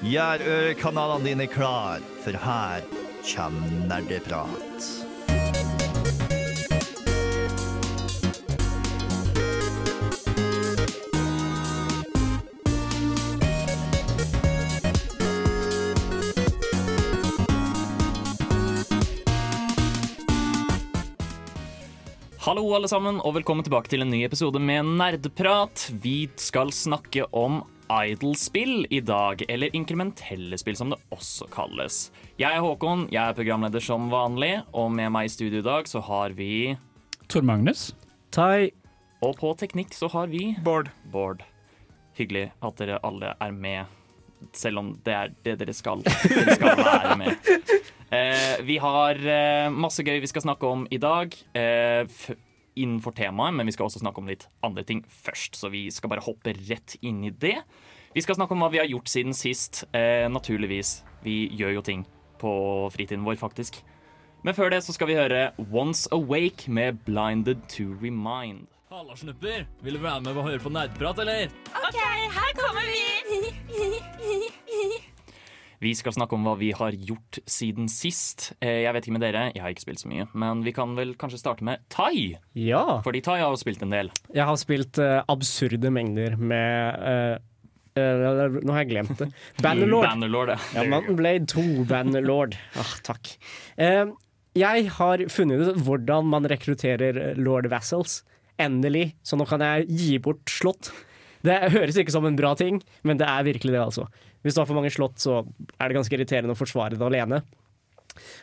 Gjør ørekanalene dine klar, for her kommer nerdeprat. Hallo, alle sammen, og velkommen tilbake til en ny episode med Nerdprat. Vi skal snakke om idle-spill i dag, eller inkrementelle spill, som det også kalles. Jeg er Håkon, jeg er programleder som vanlig, og med meg i studio i dag så har vi Tor Magnus. Tai. Og på teknikk så har vi Bård. Bård. Hyggelig at dere alle er med, selv om det er det dere skal. Dere skal være med. Eh, vi har eh, masse gøy vi skal snakke om i dag eh, f innenfor temaet, men vi skal også snakke om litt andre ting først. Så vi skal bare hoppe rett inn i det. Vi skal snakke om hva vi har gjort siden sist. Eh, naturligvis. Vi gjør jo ting på fritiden vår, faktisk. Men før det så skal vi høre Once Awake med Blinded to Remind. Halla, snupper! Vil du være med og høre på nerdprat, eller? OK, her kommer vi! Vi skal snakke om hva vi har gjort siden sist. Eh, Jeg vet ikke med dere, jeg har ikke spilt så mye, men vi kan vel kanskje starte med Tai. Ja. Fordi Tai har jo spilt en del. Jeg har spilt uh, absurde mengder med uh Nå har jeg glemt det. Bannerlord. Bannerlord, Ja, Mountain Blade 2 Bannerlord. Ah, takk. Jeg har funnet ut hvordan man rekrutterer lord vassals. Endelig. Så nå kan jeg gi bort slott. Det høres ikke som en bra ting, men det er virkelig det, altså. Hvis du har for mange slott, så er det ganske irriterende å forsvare det alene.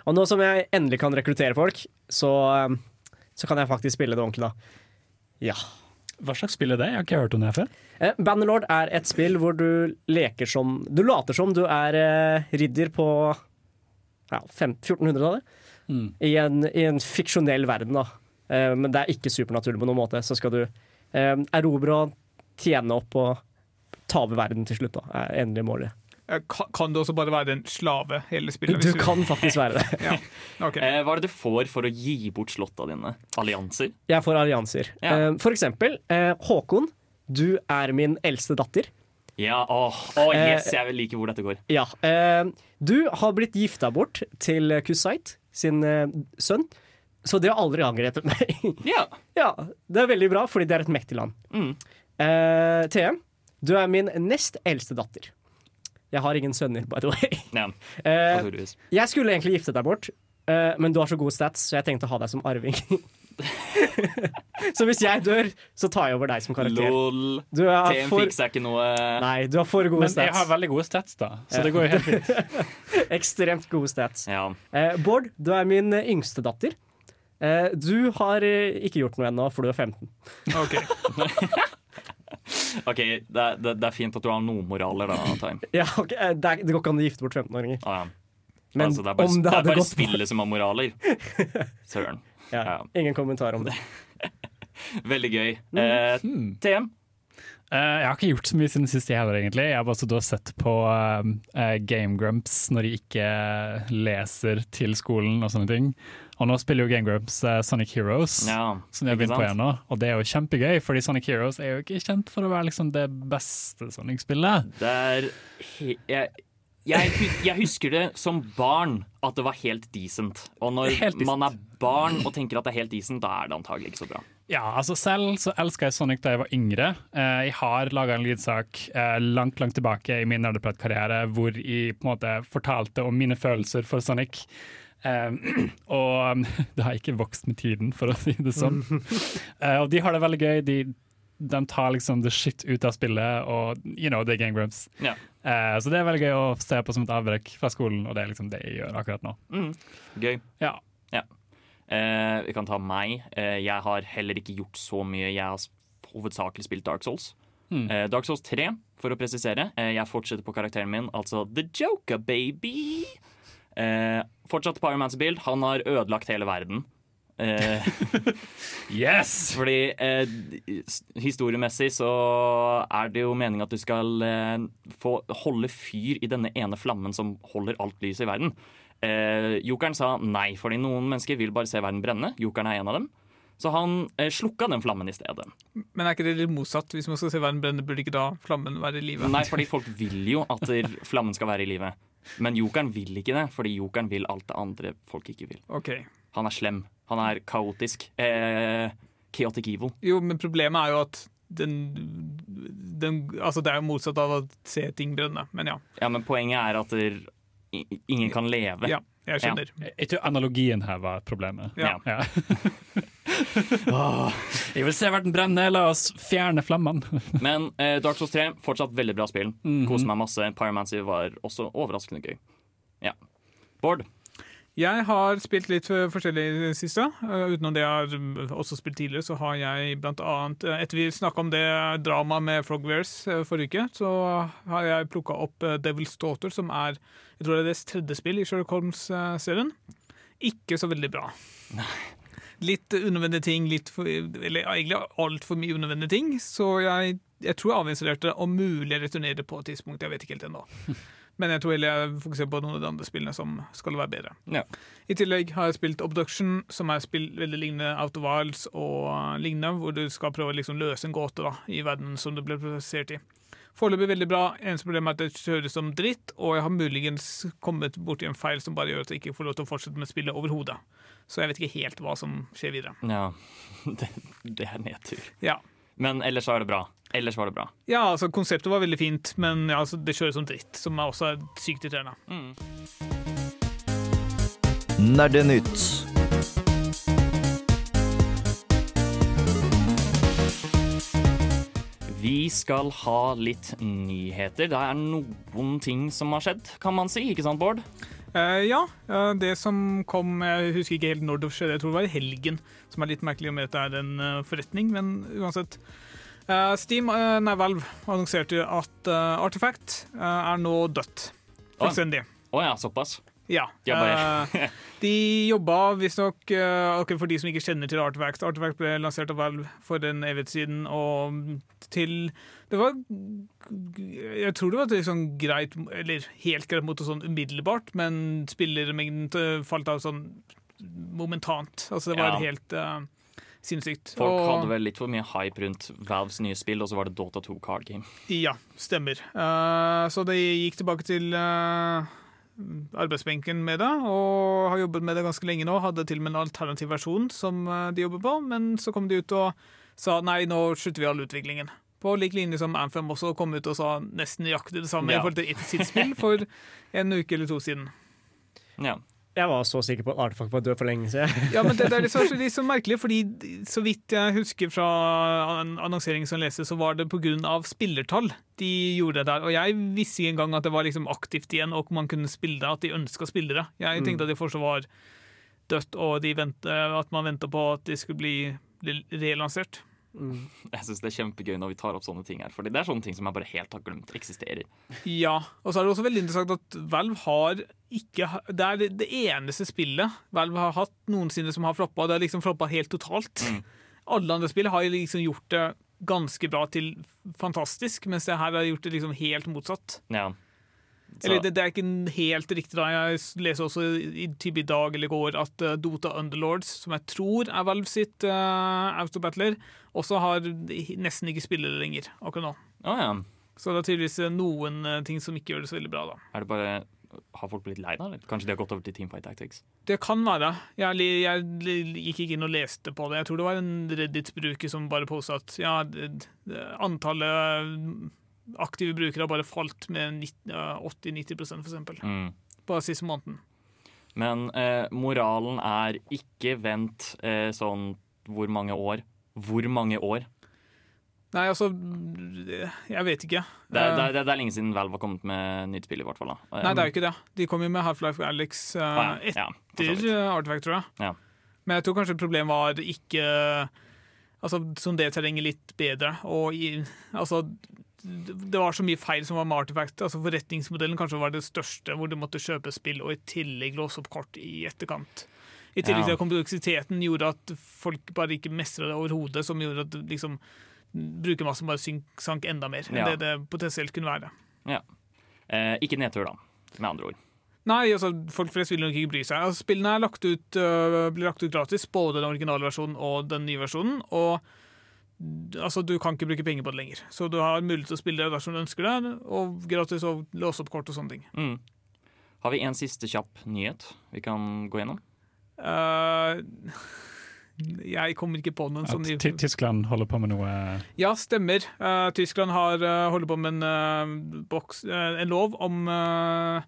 Og nå som jeg endelig kan rekruttere folk, så, eh, så kan jeg faktisk spille det ordentlig, da. Ja. Hva slags spill er det? Jeg har ikke hørt om det før. Eh, Bannerlord er et spill hvor du leker som Du later som du er eh, ridder på ja, 1400-tallet. Mm. I, en, I en fiksjonell verden, da. Eh, men det er ikke supernaturlig på noen måte. Så skal du erobre og tjene opp og ta over verden til slutt, da. Er endelig målet. Eh, Kan, du også bare være en slave hele spillet? Du kan faktisk være det. Ja. okay. Eh, hva er det du får for å gi bort slotta dine? Allianser? Jeg får allianser. Ja. Eh, for eksempel eh, Håkon. Du er min eldste datter. Ja, åh, åh Eh, yes, jeg liker hvor dette går. Ja. Eh, du har blitt gifta bort til Kusait, sin eh, sønn. Så det har aldri angrepet meg. Ja. ja, det er veldig bra, fordi det er et mektig land. Mm. Eh, TM, du er min nest eldste datter. Jeg har ingen sønner, by the way. ja uh, jeg skulle egentlig giftet deg bort, uh, men du har så gode stats, så jeg tenkte å ha deg som arving. så hvis jeg dør, så tar jeg over deg som karakter. Lol. Du er TM for, fikser ikke noe nei, du har for gode Men jeg har veldig gode stats, da, så det går jo helt fint. Ekstremt gode stats. Ja. Uh, Bård, du er min yngste datter. Eh, du har ikke gjort noe ennå, for du er 15. Ok. OK, det, er- det, det er fint at du har noen moraler, da, Time. Ja, ok, eh, det, er, det går ikke an å gifte bort 15-åringer. Ah, ja. Men altså, det er bare, om det det er hadde bare gått spillet som har moraler. Søren. ja, Ja. Ingen kommentar om det. Veldig gøy. Mm. Eh, Hmm. TM? Uh, jeg har ikke gjort så mye siden sist, jeg heller, egentlig. Jeg har bare og sett på uh, Game Grumps når de ikke leser til skolen og sånne ting. Og nå spiller jo Game Grumps eh, Sonic Heroes, Ja, som de har begynt på igjen nå. Og det er jo kjempegøy, fordi Sonic Heroes er jo ikke kjent for å være liksom det beste Sonic-spillet. Det er jeg, jeg, jeg husker det som barn at det var helt decent. Og når decent. man er barn og tenker at det er helt decent, da er det antagelig ikke så bra. Ja, altså Selv så elska jeg Sonic da jeg var yngre. Eh, jeg har laga en lydsak eh, langt langt tilbake i min nerdeprat-karriere hvor jeg på en måte fortalte om mine følelser for Sonic. Eh, og um, det har ikke vokst med tiden, for å si det sånn. Uh, og de har det veldig gøy. De, de tar liksom the shit ut av spillet, og you know, det er Game Grumps. Ja. Uh, så det er veldig gøy å se på som et avbrekk fra skolen, og det er liksom det jeg gjør akkurat nå. Mm, gøy. Ja. Eh, vi kan ta meg. Jeg har heller ikke gjort så mye. Jeg har hovedsakelig spilt Dark Souls. Mm. Dark Souls 3, for å presisere. Jeg fortsetter på karakteren min, altså The Joker Baby. Eh, fortsatt Pyromancer-bild. Han har ødelagt hele verden. Eh, Yes! fordi eh, historiemessig så er det jo meningen at du skal eh, få holde fyr i denne ene flammen som holder alt lyset i verden. Eh, Jokeren sa nei, fordi noen mennesker vil bare se verden brenne. Jokeren er en av dem. Så han eh, slukka den flammen i stedet. Men er ikke det litt motsatt? Hvis man skal se verden brenne, burde ikke da flammen være i live? Nei, fordi folk vil jo at flammen skal være i live. Men jokeren vil ikke det, fordi jokeren vil alt det andre folk ikke vil. Okay. Han er slem. Han er kaotisk. Eh, chaotic evil. Jo, men problemet er jo at den, den Altså, det er jo motsatt av å se ting brenne, men ja. Ja, men poenget er at der, ingen kan leve. Ja, jeg skjønner. Jeg tror analogien her var problemet. Ja. Ja. Jeg vil se verden brenne, la oss fjerne flammene. Men eh, Dark Souls 3, fortsatt veldig bra spill. Mhm. Koser meg masse. Pyromancy var også overraskende gøy. Ja. Bård? Jeg har spilt litt eh, forskjellig i det siste. Uh, utenom det jeg har mm, også spilt tidligere, så har jeg blant annet eh, Etter vi snakka om det dramaet med Frogwares forrige uke, så har jeg plukka opp Devil's Daughter, som er jeg tror det er deres tredje spill i Sherlock Holmes-serien. Ikke så veldig bra. Litt unødvendige ting, litt for, eller egentlig altfor mye unødvendige ting. Så jeg, jeg tror jeg avinstallerte det, om mulig returnerer på et tidspunkt. Jeg vet ikke helt ennå. Men jeg tror heller jeg fokuserer på noen av de andre spillene som skal være bedre. Ja. I tillegg har jeg spilt Obduction, som er spill veldig lignende Out of Wilds og lignende, hvor du skal prøve å liksom løse en gåte da, i verden som du ble plassert i. Foreløpig veldig bra. Eneste problem er at det kjøres som dritt, og jeg har muligens kommet borti en feil som bare gjør at jeg ikke får lov til å fortsette med spillet overhodet. Så jeg vet ikke helt hva som skjer videre. Ja. Det, det er nedtur. Ja. Men ellers så er det bra. Ellers var det bra. Ja, altså Konseptet var veldig fint, men ja, altså, det kjøres som dritt, som er også sykt irriterende. Nerdenytt. Vi skal ha litt nyheter. Det er noen ting som har skjedd, kan man si. Ikke sant, Bård? Uh, ja, Uh, det som kom Jeg husker ikke helt når det skjedde, jeg tror det var i helgen. Som er litt merkelig om at det er en uh, forretning, men uansett. Eh, Steam, nei, Valve annonserte at eh, Artifact er nå dødt. Fullstendig. Å ja, såpass. Ja. Bare- eh, de jobba visstnok uh, For de som ikke kjenner til Artifact Artifact ble lansert av Valve for en evighet siden, og til Det var Jeg tror det var liksom greit, eller helt greit mot det sånn umiddelbart, men spillermengden eh, falt av sånn momentant. Altså, det var Ja. helt uh, sinnssykt. Folk Og- hadde vel litt for mye hype rundt Valves nye spill, og så var det Dota 2 card game. Ja, stemmer. Uh, så det gikk tilbake til eh, arbeidsbenken med det, og har jobbet med det ganske lenge nå. Hadde til og med en alternativ versjon som eh, de jobber på, men så kom de ut og sa nei, nå slutter vi all utviklingen. På lik linje som Anthem også kom ut og sa nesten nøyaktig det samme Ja. i forhold til sitt spill for en uke eller to siden. Ja. Jeg var så sikker på at Artefakt var død for lenge siden. Ja, men det, det er litt så, litt så merkelig, fordi så vidt jeg husker fra en annonseringen som leses, så var det pga. spillertall de gjorde det der. Og jeg visste ikke engang at det var liksom aktivt igjen, og man kunne spille det, at de ønska spillere. Jeg tenkte at det fortsatt var dødt, og de ventet, at man venta på at de skulle bli bli relansert. Jeg syns det er kjempegøy når vi tar opp sånne ting her, Fordi det er sånne ting som jeg bare helt har glemt eksisterer. Ja, og så er det også veldig interessant at Valve har ikke Det er det, eneste spillet Valve har hatt noensinne som har floppa. Det har liksom floppa helt totalt. Alle andre spill har liksom gjort det ganske bra til fantastisk, mens det her har gjort det liksom helt motsatt. Ja. Eller det, det er ikke helt riktig, da. Jeg leser også i, i dag eller går at uh, Dota Underlords, som jeg tror er Valve sitt uh, autobattler, også har nesten ikke spillere lenger akkurat nå. Oh, ja. Så det er tydeligvis eh, noen uh, ting som ikke gjør det så veldig bra, da. Er det bare Har folk blitt lei da. Kanskje de har gått over til Teamfight Tactics? Det kan være. Jeg, jeg gikk ikke inn og leste på det. Jeg tror det var en Reddit-bruker som bare posta at ja, antallet aktive brukere har bare falt med 80-90 for eksempel. Mm. Bare siste måneden. Men eh, moralen er ikke vent eh, sånn hvor mange år? Hvor mange år? Nei, altså Jeg vet ikke. Det er, det, Eh, det er lenge siden Valve har kommet med nytt spill, i hvert fall. da. Nei, det er jo ikke det. De kom jo med Half-Life Alex eh, Ah, ja. Ja, etter eh, Artifact, tror jeg. Ja. Men jeg tror kanskje problemet var ikke Altså, sondere terrenget litt bedre. Og i, altså det var så mye feil som var med Artifact. Altså Forretningsmodellen kanskje var det største, hvor du måtte kjøpe spill og i tillegg låse opp kort i etterkant. I tillegg til at kompleksiteten gjorde at folk bare ikke mestra det overhodet, som gjorde at liksom brukermassen bare synk, sank enda mer enn Ja. det det potensielt kunne være. Ja. Eh, ikke nedtur, da, med andre ord. Nei, altså, folk flest vil nok ikke bry seg. Altså, spillene er lagt ut, uh, blir lagt ut gratis, både den originale versjonen og den nye versjonen. Og altså, du kan ikke bruke penger på det lenger. Så du har mulighet til å spille det dersom du ønsker det, og gratis å låse opp kort og sånne ting. Mm. Har vi en siste kjapp nyhet vi kan gå gjennom? Uh, jeg kommer ikke på noen At sånn Ty- Tyskland holder på med noe Ja, stemmer. Uh, Tyskland har uh, holder på med en, eh, boks, eh, en lov om eh,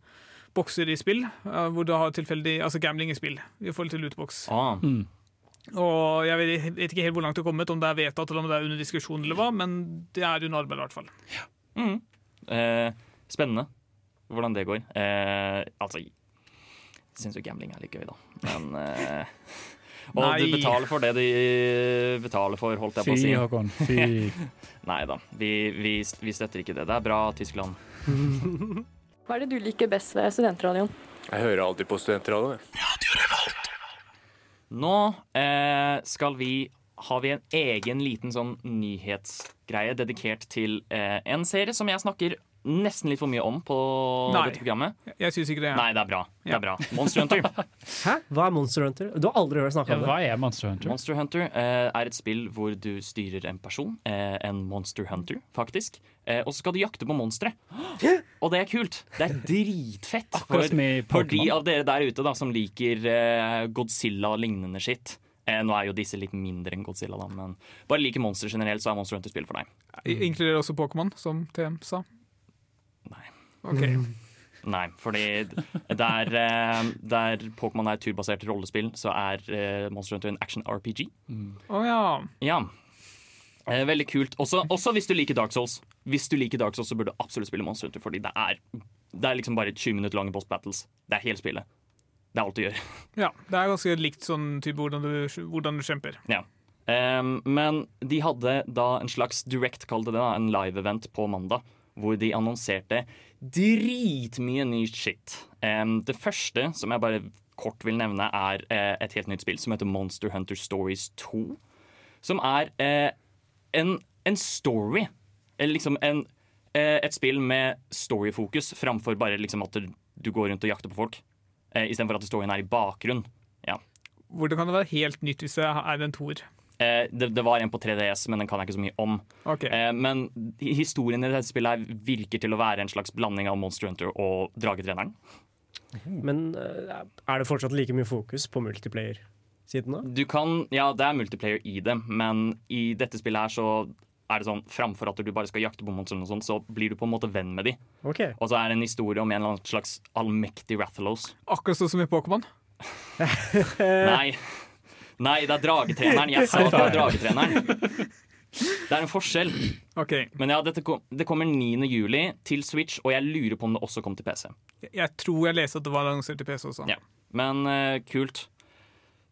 bokser i spill, eh, hvor du har tilfeldig altså gambling i spill i forhold til lootbox. Ah, mm. Og jeg vet, ikke helt hvor langt det er kommet, om det er vedtatt eller om det er under diskusjon eller hva, men det er under arbeid i hvert fall. mm. eh, spennende hvordan det går. Eh, altså, jeg syns jo gambling er litt gøy, da. Men eh, Og Nei. du betaler for det du betaler for, holdt jeg på å Fy. Håkon. Fy. Nei da, vi, vi, vi støtter ikke det. Det er bra, Tyskland. Hva er det du liker best ved studentradioen? Jeg hører alltid på studentradioen. Nå eh, skal vi har vi en egen liten sånn nyhetsgreie dedikert til eh, en serie som jeg snakker nesten litt for mye om på Nei. dette programmet. Jeg syns ikke det. Nei, det er bra. Det er bra. Monster Hunter. Hæ? Hva er Monster Hunter? Du har aldri hørt snakka om det? hva er Monster Hunter? Monster Hunter eh, er et spill hvor du styrer en person, eh, en monster hunter, faktisk. Eh, og så skal du jakte på monstre. Og det er kult. Det er dritfett. For, for de av dere der ute da, som liker eh, Godzilla og lignende shit. Eh, nå er jo disse litt mindre enn Godzilla, da, men bare liker monstre generelt, så er Monster Hunter spill for deg. Inkluderer også Pokémon, som TM sa. Nei. Ok. Nei, fordi der, eh, der Pokémon er et turbasert rollespill, så er eh, Monster Hunter en action RPG. Å ja. Ja. Eh, veldig kult. Også, også hvis du liker Dark Souls. Hvis du liker Dark Souls, så burde du absolutt spille Monster Hunter, fordi det er, det er liksom bare 20 minutter lange boss battles. Det er hele spillet. Det er alt du gjør. ja. Det er ganske likt sånn type hvordan du, hvordan du kjemper. Ja. Um, men de hadde da en slags direct, kall det det, en live-event på mandag, hvor de annonserte dritmye ny shit. Um, det første som jeg bare kort vil nevne, er uh, et helt nytt spill som heter Monster Hunter Stories 2. Som er uh, en, en story. Eller liksom en, uh, et spill med storyfokus framfor bare liksom at du, går rundt og jakter på folk. Uh, Istedenfor at storyen er i bakgrunn. Ja. Hvordan kan det være helt nytt hvis det er en toer? Eh, det, det var en på 3DS, men den kan jeg ikke så mye om. Okay. Eh, men historien i dette spillet her virker til å være en slags blanding av Monster Hunter og Dragetreneren. Men eh, er det fortsatt like mye fokus på multiplayer-siden da? Du kan, ja, det er multiplayer i det, men i dette spillet her så er det sånn, Framfor at du bare skal jakte på monstrene, sånn, så blir du på en måte venn med dem. Okay. Og så er det en historie om en eller annen slags allmektig Rathalos. Akkurat sånn som i Pokémon. Nei. Nei, det er dragetreneren. Jeg sa at det er dragetreneren. Det er en forskjell. Okay. Men ja, kom, det kommer 9. juli til Switch, og jeg lurer på om det også kom til PC. Jeg tror jeg leste at det var annonsert til PC også. Ja. Men uh, kult.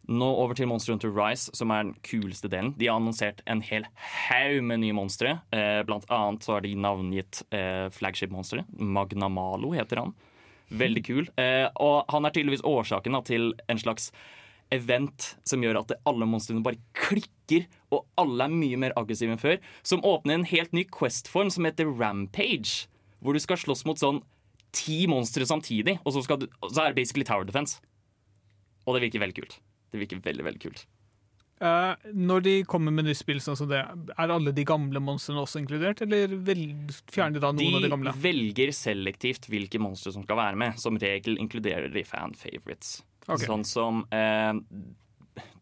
Nå over til Monster Hunter Rise, som er den kuleste delen. De har annonsert en hel haug med nye monstre. Uh, blant annet så har de navngitt uh, flagship-monsteret. Magnamalo heter han. Veldig kul. Eh, og han er tydeligvis årsaken da, til en slags event som gjør at alle monstrene bare klikker, og alle er mye mer aggressive enn før. Som åpner en helt ny Quest-form som heter Rampage. Hvor du skal slåss mot sånn ti monstre samtidig, og så, skal du, så er det basically Tower Defense. Og det virker veldig kult. Det virker veldig, veldig kult. Uh, når de kommer med nytt spill sånn som det, er alle de gamle monstrene også inkludert, eller fjerner de da noen av de gamle? De velger selektivt hvilke monstre som skal være med. Som regel inkluderer de fan favorites. Ok. Sånn som eh,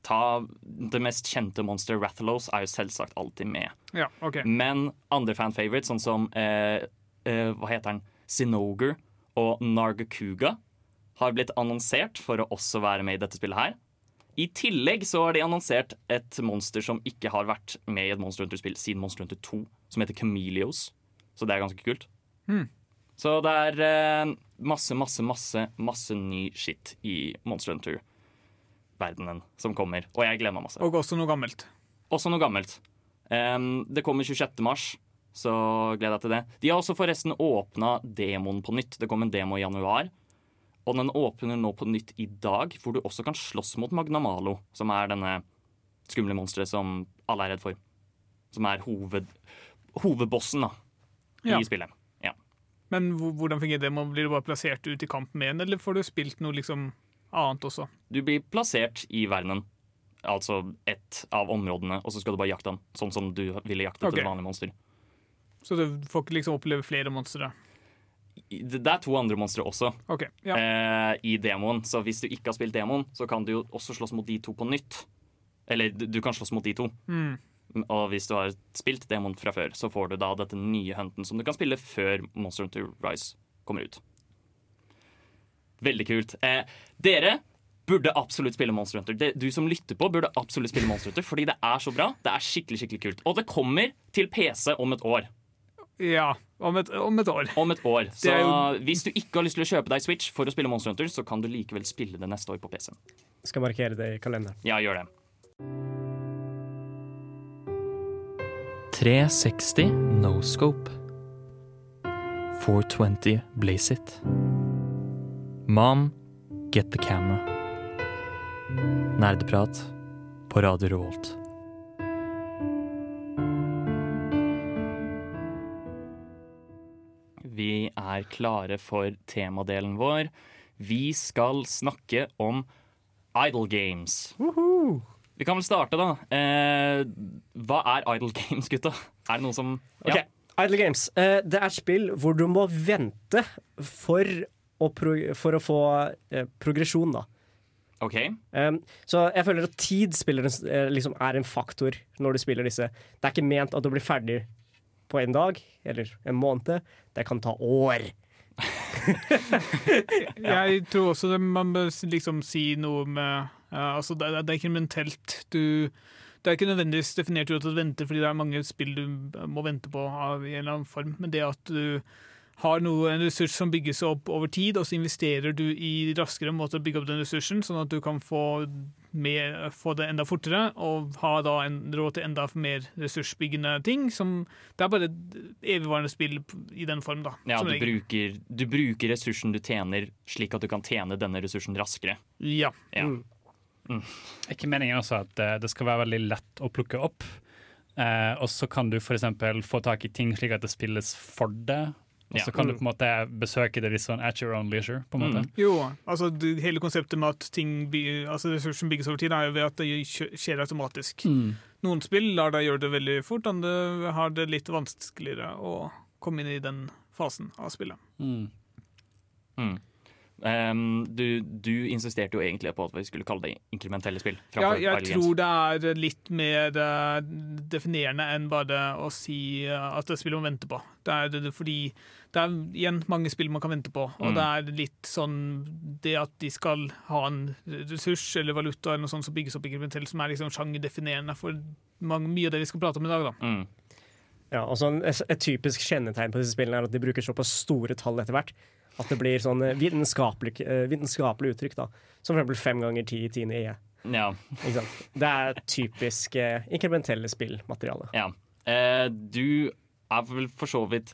Ta det mest kjente monsteret Rathalos er jo selvsagt alltid med. Ja, okay. Men andre fan favorites, sånn som eh, eh, Hva heter den? Sinoger og Nargacuga, har blitt annonsert for å også være med i dette spillet her. I tillegg så har de annonsert et monster som ikke har vært med i et Monster Hunter-spill siden Monster Hunter 2, som heter Chameleos. Så det er ganske kult. Hmm. Så det er eh, masse, masse, masse, masse ny shit i Monster Hunter-verdenen som kommer. Og jeg gleder meg masse. Og også noe gammelt. Også noe gammelt. Um, det kommer 26. mars, så gleder jeg til det. De har også forresten åpna demoen på nytt. Det kom en demo i januar. Og den åpner nå på nytt i dag, hvor du også kan slåss mot Magnamalo, som er denne skumle monsteret som alle er redd for. Som er hoved, hovedbossen da, i Ja. spillet. Men hvordan fungerer det? Man Blir du bare plassert ut i kamp med en, eller får du spilt noe liksom annet også? Du blir plassert i verdenen, altså ett av områdene, og så skal du bare jakte den, sånn som du ville jaktet okay. et vanlig monster. Så du får ikke liksom oppleve flere monstre? Det er to andre monstre også okay, Ja. eh, i demoen, så hvis du ikke har spilt demoen, så kan du jo også slåss mot de to på nytt. Eller du du kan slåss mot de to. Mm. Og hvis du har spilt demoen fra før, så får du da dette nye hunten som du kan spille før Monster Hunter Rise kommer ut. Veldig kult. Eh, dere burde absolutt spille Monster Hunter. Det, du som lytter på, burde absolutt spille Monster Hunter, fordi det er så bra. Det er skikkelig, skikkelig kult. Og det kommer til PC om et år. ja. Om et, om et år. Om et år. Så jo- hvis du ikke har lyst til å kjøpe deg Switch for å spille Monster Hunter, så kan du likevel spille det neste år på PC. Skal markere det i kalenderen. Ja, gjør det. 360 no scope. 420 blaze it. Mom, get the camera. Nerdeprat på Radio Revolt. Vi er klare for temadelen vår. Vi skal snakke om Idle Games. Vi kan vel starte, da. Eh, hva er Idle Games, gutta? Er det noe som Ok, Idle Games. Eh, det er et spill hvor du må vente for å, pro for å få eh, progresjon, da. OK. Um, så jeg føler at tid spiller en, eh, liksom er en faktor når du spiller disse. Det er ikke ment at du blir ferdig på en dag eller en måned. Det kan ta år. Jeg tror også det, man bør liksom si noe med Altså, det, er- det er ikke mentelt. Du Det er ikke nødvendigvis definert ut at du venter, fordi det er mange spill du må vente på av i en eller annen form, men det at du har noe, en ressurs som bygges opp over tid, og så investerer du i raskere måter å bygge opp den ressursen, sånn at du kan få, mer, få det enda fortere, og ha da en råd til enda mer ressursbyggende ting. Som, det er bare et evigvarende spill i den form, da. Ja, som du bruker, du bruker ressursen du tjener, slik at du kan tjene denne ressursen raskere. Ja. Ja. Mm. Er ikke meningen også at uh, det skal være veldig lett å plukke opp? Uh, og så kan du f.eks. få tak i ting slik at det spilles for det. Og så Ja. kan du på en måte besøke det litt sånn at your own leisure. på en måte. Mm. Jo, altså det, hele konseptet med at ting by, altså ressursen bygges over tid, er jo ved at det skjer automatisk. Mm. Noen spill lar deg gjøre det veldig fort, andre har det litt vanskeligere å komme inn i den fasen av spillet. Mm. Ehm, du, du insisterte jo egentlig på at vi skulle kalle det inkrementelle spill. Ja, jeg tror det er litt mer uh, definerende enn bare å si uh, at det er spill man venter på. Det er det, fordi det er igjen mange spill man kan vente på, og Mm. det er litt sånn det at de skal ha en ressurs eller valuta eller noe sånt som bygges opp inkrementelt, som er liksom sjangerdefinerende for mange, mye av det vi skal prate om i dag. da. Mm. Ja, og sånn, et, et typisk kjennetegn på disse spillene er at de bruker såpass store tall etter hvert. At det blir sånn eh, vitenskapelig, eh, vitenskapelig uttrykk, da. Som eksempel fem ganger ti i tiende E. Ja. Ikke sant? Det er typisk eh, inkrementelle spillmateriale. ja. Eh, du er vel for så vidt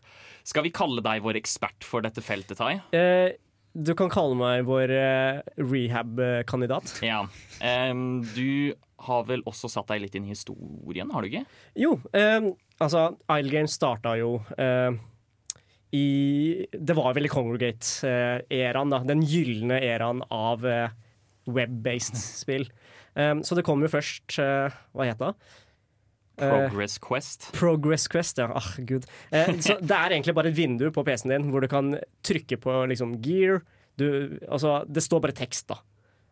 Skal vi kalle deg vår ekspert for dette feltet, Tai? Eh, du kan kalle meg vår eh, rehab-kandidat. Ja. Du har vel også satt deg litt inn i historien, har du ikke? Jo, altså Isle Games starta jo eh, i Det var vel i Congregate-æraen, da. Den gylne æraen av eh, web-based spill. Um, så det kom jo først uh, Hva het det? Eh, Progress Quest. Progress Quest, ja. Ah, gud. Eh, så det er egentlig bare et vindu på PC-en din hvor du kan trykke på liksom gear. Du, altså, det står bare tekst, da.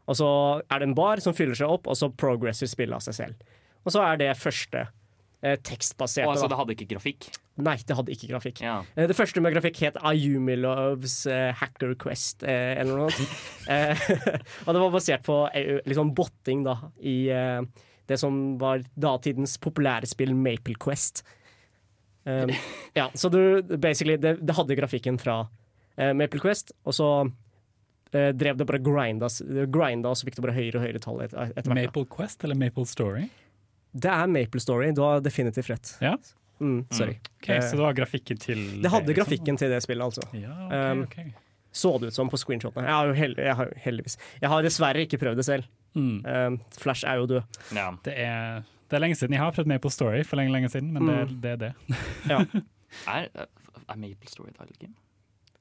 Og så er det en bar som fyller seg opp, og så progresser spillet av seg selv. Og så er det første tekstbaserte. Og altså, det hadde ikke grafikk? Nei, det hadde ikke grafikk. Ja. Eh, Det første med grafikk het Ayumi Loves eh, Hacker Quest, eh, eller noe sånt. Og det var basert på liksom botting da, i det som var datidens populære spill Maple Quest. Um, ja, så du, basically, det, det hadde grafikken fra Maple Quest, og så drev det bare grinda, grinda, og så fikk du bare høyere og høyere tall et, etter hvert. Maple Quest eller Maple Story? Det er Maple Story, du har definitivt rett. Ja. Mm, sorry. Ok, Eh, Så det var grafikken til det hadde grafikken til det spillet, altså. Ja, okay, okay. Um, så det ut som på screenshotene. Jeg har jo held, jeg har, jo heldigvis Jeg har dessverre ikke prøvd det selv. Mm. Um, Flash er jo død. ja. Det, er, det er lenge siden. Jeg har prøvd Maple Story for lenge lenge siden, men det, Mm. det er det. Ja. Er, er Maple Story et idle game?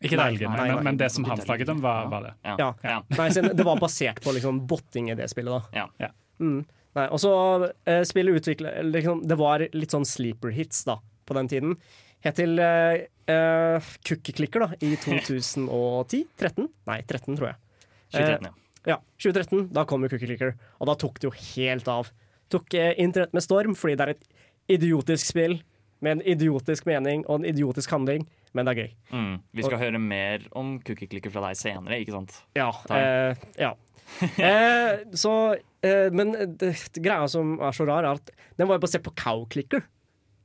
Ikke det Nei, helgen, nei, men, nei. men det som han snakket om, var, var det. Ja. Nei, det var basert på liksom botting i det spillet, da. Ja. Ja. Mm. Nei, og så eh, spillet utvikla liksom, Det var litt sånn sleeper hits da, på den tiden. Helt til eh, eh, Cookie Clicker da, i 2010? 13? Nei, 13, tror jeg. 2013, ja. Ja, 2013. Da kom jo Cookie Clicker, og da tok det jo helt av. Tok eh, internett med storm fordi det er et idiotisk spill med en idiotisk mening og en idiotisk handling, men det er gøy. Mm. Vi skal høre mer om Cookie Clicker fra deg senere, ikke sant? Ja. Eh, ja. eh, så eh, Men det, det greia som er så rar, er at den var jo basert på Cow Clicker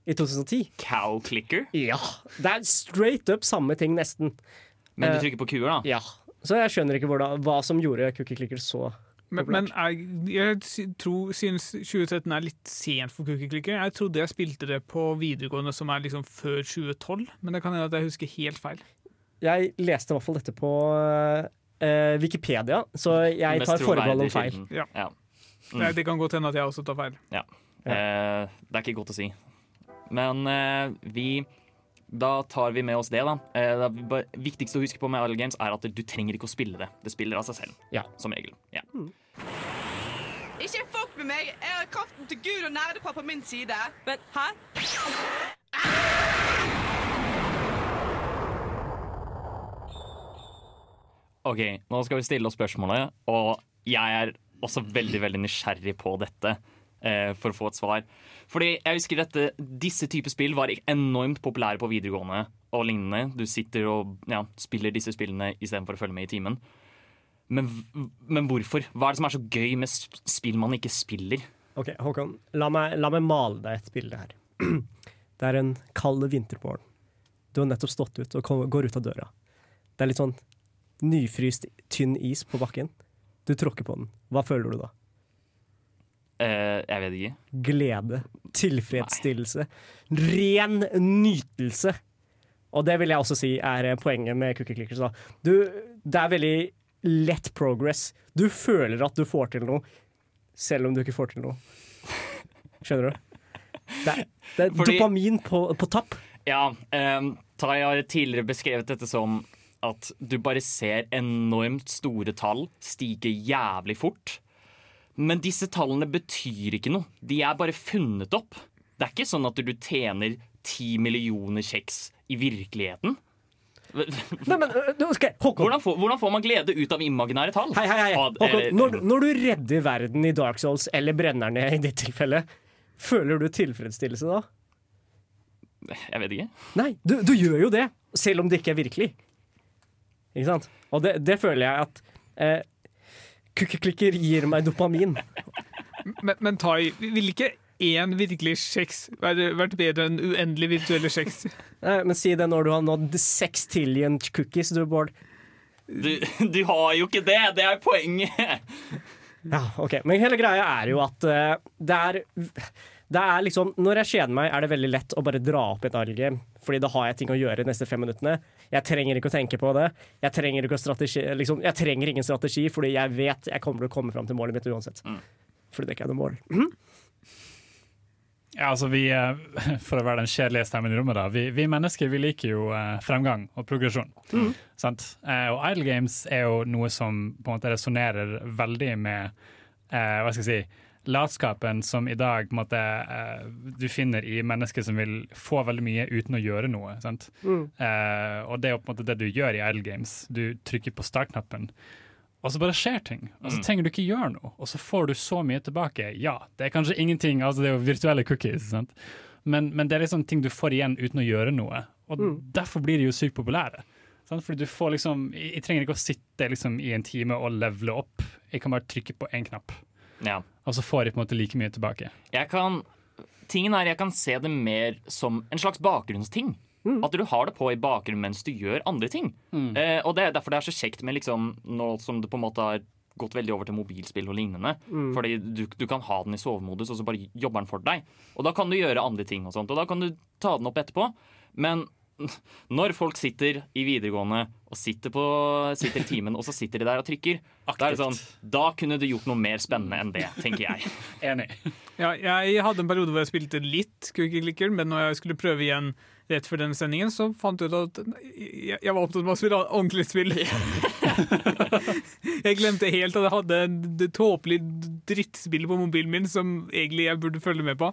i 2010. Cow Clicker? Ja. Det er straight up samme ting, nesten. Men du Eh, trykker på kuer, da? Ja. Så jeg skjønner ikke hvordan, hva som gjorde Cookie Clicker så Men, men jeg, jeg tror, synes 2013 er litt sent for Cookie Clicker. Jeg trodde jeg spilte det på videregående som er liksom før 2012, men det kan hende at jeg husker helt feil. Jeg leste i hvert fall dette på eh, Wikipedia, så jeg tar forbehold om feil. Ja. Ja. Mm. det kan godt hende at jeg også tar feil. Ja. Eh, det er ikke godt å si. Men eh, vi Da tar vi med oss det, da. Eh, det viktigste å huske på med Idle Games er at du trenger ikke å spille det. Det spiller av seg selv. Ja. Som regel. Ja. Ikke fuck med meg. Jeg har kraften til Gud og nerdepappa på min side. Men hæ? OK, nå skal vi stille oss spørsmålet, og jeg er også veldig veldig nysgjerrig på dette. eh, for å få et svar. Fordi jeg husker dette, Disse typer spill var enormt populære på videregående og lignende. Du sitter og ja, spiller disse spillene istedenfor å følge med i timen. Men, men hvorfor? Hva er det som er så gøy med spill man ikke spiller? Ok, Håkon, la meg, la meg male deg et bilde her. Det er en kald vintermorgen. Du har nettopp stått ut og går ut av døra. Det er litt sånn nyfryst, tynn is på bakken. Du tråkker på den. Hva føler du da? Uh, jeg vet ikke. Glede. Tilfredsstillelse. Ren nytelse. Og det vil jeg også si er eh, poenget med Cookie Clickers. Da. Du, det er veldig lett progress. Du føler at du får til noe, selv om du ikke får til noe. Skjønner du? Det er, det er Fordi- dopamin på, på tapp. Ja, um, Tai har tidligere beskrevet dette som at du bare ser enormt store tall stige jævlig fort. Men disse tallene betyr ikke noe. De er bare funnet opp. Det er ikke sånn at du tjener ti millioner kjeks i virkeligheten. Nei, men, okay. Hvordan får, hvordan får man glede ut av imaginære tall? Hei, hei, hei. Håkon, når, når du redder verden i Dark Souls, eller brennerne i ditt tilfelle, føler du tilfredsstillelse da? Jeg vet ikke. Nei, du, du gjør jo det, selv om det ikke er virkelig. Ikke sant? Og det, det føler jeg at eh, Kukkeklikker gir meg dopamin. Men, men Tai, vil ikke én virkelig kjeks vært bedre enn uendelig virtuelle kjeks? Nei, men si det når du har nådd seks tillion cookies, du, Bård. Du, du har jo ikke det! Det er poenget! Ja, ok. Men hele greia er jo at uh, det er det er liksom, Når jeg kjeder meg, er det veldig lett å bare dra opp et alge. Fordi da har jeg ting å gjøre de neste fem minuttene. Jeg trenger ikke å tenke på det. Jeg trenger, ikke å strategi, liksom, jeg trenger ingen strategi, fordi jeg vet jeg kommer til å komme fram til målet mitt uansett. Fordi det ikke er noe mål. Mhm. Ja, altså vi, eh, For å være den kjedelige stemmen i rommet, da. Vi, vi mennesker vi liker jo eh, fremgang og progresjon. Mm. Sant? Eh, og Idle Games er jo noe som på en måte resonnerer veldig med eh, hva skal jeg si, latskapen som i dag på en måte, eh, du finner i mennesker som vil få veldig mye uten å gjøre noe. Sant? Mm. Eh, og det er på en måte det du gjør i Idle Games. Du trykker på start-knappen. Og så bare skjer ting. Og så Mm. trenger du ikke gjøre noe. Og så får du så mye tilbake. Ja, det er kanskje ingenting, altså det er jo virtuelle cookies, sant? Men, men det er liksom ting du får igjen uten å gjøre noe. Og Mm. derfor blir de jo sykt populære. Sant? Fordi du får liksom, jeg, jeg trenger ikke å sitte liksom i en time og levele opp. Jeg kan bare trykke på én knapp, Ja. Og så får de på en måte like mye tilbake. Jeg kan Tingen er jeg kan se det mer som en slags bakgrunnsting. At du har det på i bakgrunnen mens du gjør andre ting. Eh, og det er derfor det er så kjekt med liksom Nå som det på en måte har gått veldig over til mobilspill og lignende. Mm. Fordi du, du kan ha den i sovemodus, og så bare jobber den for deg. Og da kan du gjøre andre ting, og sånt Og da kan du ta den opp etterpå. Men når folk sitter i videregående og sitter, på, sitter i timen, og så sitter de der og trykker, da er det sånn Da kunne du gjort noe mer spennende enn det, tenker jeg. Enig. Ja, jeg hadde en periode hvor jeg spilte litt Cookie Clicker, men når jeg skulle prøve igjen rett før denne sendingen, så fant jeg ut at jeg, jeg var opptatt med å spille ordentlig spill. jeg glemte helt at jeg hadde det tåpelige drittspillet på mobilen min som egentlig jeg burde følge med på.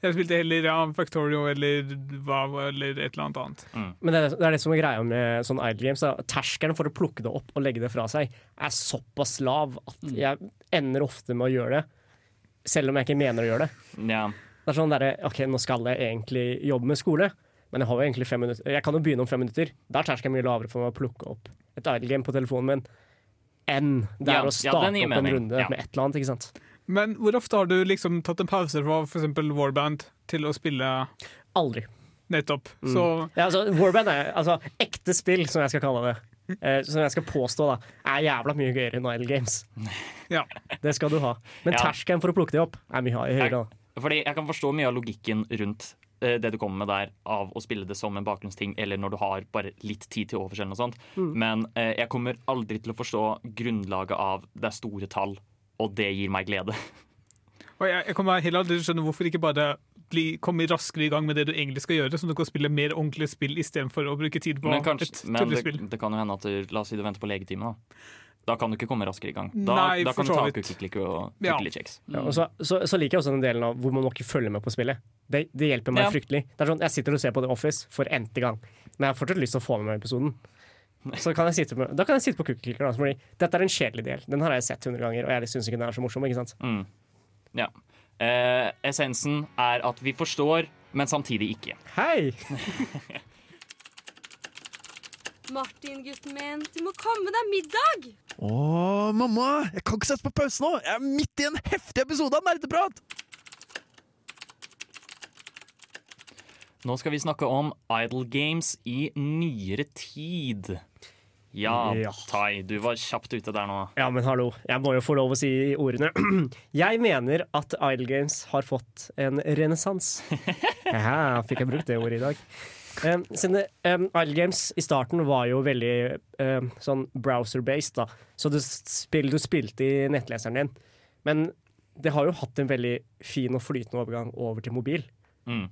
Jeg spilte heller ja, Factorio eller Vav eller et eller annet annet. Men det, er- det er det som er greia med sånn idle games. Terskelen for å plukke det opp og legge det fra seg er såpass lav at jeg ender ofte med å gjøre det, selv om jeg ikke mener å gjøre det. Ja. Det er sånn derre OK, nå skal jeg egentlig jobbe med skole, men jeg har jo egentlig fem minutter. Jeg kan jo begynne om fem minutter. Da er terskelen mye lavere for meg å plukke opp et idle game på telefonen min enn det Ja, er å starte ja, opp en runde Ja. med et eller annet. ikke sant? Men hvor ofte har du liksom tatt en pause fra f.eks. Warband til å spille Aldri. nettopp? Mm. Så Ja, altså, Warband er altså, ekte spill, som jeg skal kalle det. Eh, som jeg skal påstå da er jævla mye gøyere enn idle games. ja. Det skal du ha. Men Ja. terskelen for å plukke det opp er mye høyere. da. Fordi jeg kan forstå mye av logikken rundt eh, det du kommer med der, av å spille det som en bakgrunnsting, eller når du har bare litt tid til overs eller noe sånt. Mm. Men eh, jeg kommer aldri til å forstå grunnlaget av det er store tall, og det gir meg glede. Og jeg, jeg kommer heller aldri til å skjønne hvorfor ikke bare bli, komme raskere i gang med det du egentlig skal gjøre, så du kan spille mer ordentlige spill istedenfor å bruke tid på Men, kanskje, et men det, det kan jo hende at du, La oss si du venter på legetimen, da. Da kan du ikke komme raskere i gang. Da, Nei, da kan du ta cookie-clicker og Ja. trykke. Ja, og så, så, så liker jeg også den delen av hvor man må ikke følger med på spillet. Det, det hjelper meg Ja. fryktelig. Det er sånn, Jeg sitter og ser på The Office for n-te gang, men jeg har fortsatt lyst til å få med meg episoden. Så kan jeg sitte på, da kan jeg sitte på Cookie Clicker. Da, fordi dette er en kjedelig del. Den har jeg sett 100 ganger, og jeg syns ikke den er så morsom. ikke sant? Mm. Ja. Eh, essensen er at vi forstår, men samtidig ikke. Hei! Martin, gutten min, du må komme deg middag! Å, mamma! Jeg kan ikke sette på pause nå! Jeg er midt i en heftig episode av Nerdeprat! Nå skal vi snakke om idle games i nyere tid. Ja, Ja. Tai, du var kjapt ute der nå. Ja, men hallo, jeg må jo få lov å si ordene. Jeg mener at Idle Games har fått en renessanse. Ja, fikk jeg brukt det ordet i dag. Um, siden um, Idle Games i starten var jo veldig um, sånn browser-based, da. Så du, spill, du spilte i nettleseren din. Men det har jo hatt en veldig fin og flytende overgang over til mobil. Mm.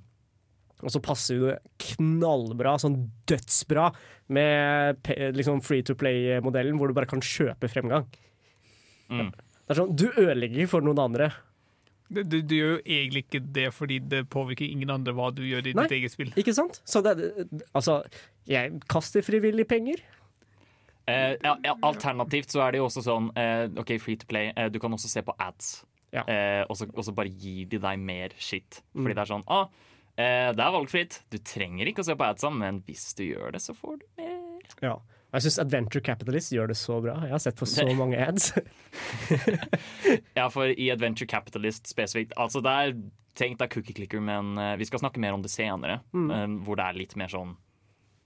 Og så passer det knallbra, sånn dødsbra, med liksom free to play-modellen, hvor du bare kan kjøpe fremgang. Mm. Det er sånn, Du ødelegger for noen andre. Du, du, du gjør jo egentlig ikke det fordi det påvirker ingen andre hva du gjør i Nei. ditt eget spill. Ikke sant? Så det, altså, jeg kaster frivillig penger. Eh, ja, ja, alternativt så er det jo også sånn eh, OK, free to play. Eh, du kan også se på ads. Ja. Eh, og, så, bare gir de deg mer shit. Fordi Mm. det er sånn ah, Det er valgfritt. Du trenger ikke å se på adsa, men hvis du gjør det, så får du mer. Ja. Jeg syns Adventure Capitalist gjør det så bra. Jeg har sett på så mange ads. Ja, for i Adventure Capitalist spesifikt Altså det er tenkt er cookie clicker, men eh, vi skal snakke mer om det senere. Mm. eh, hvor det er litt mer sånn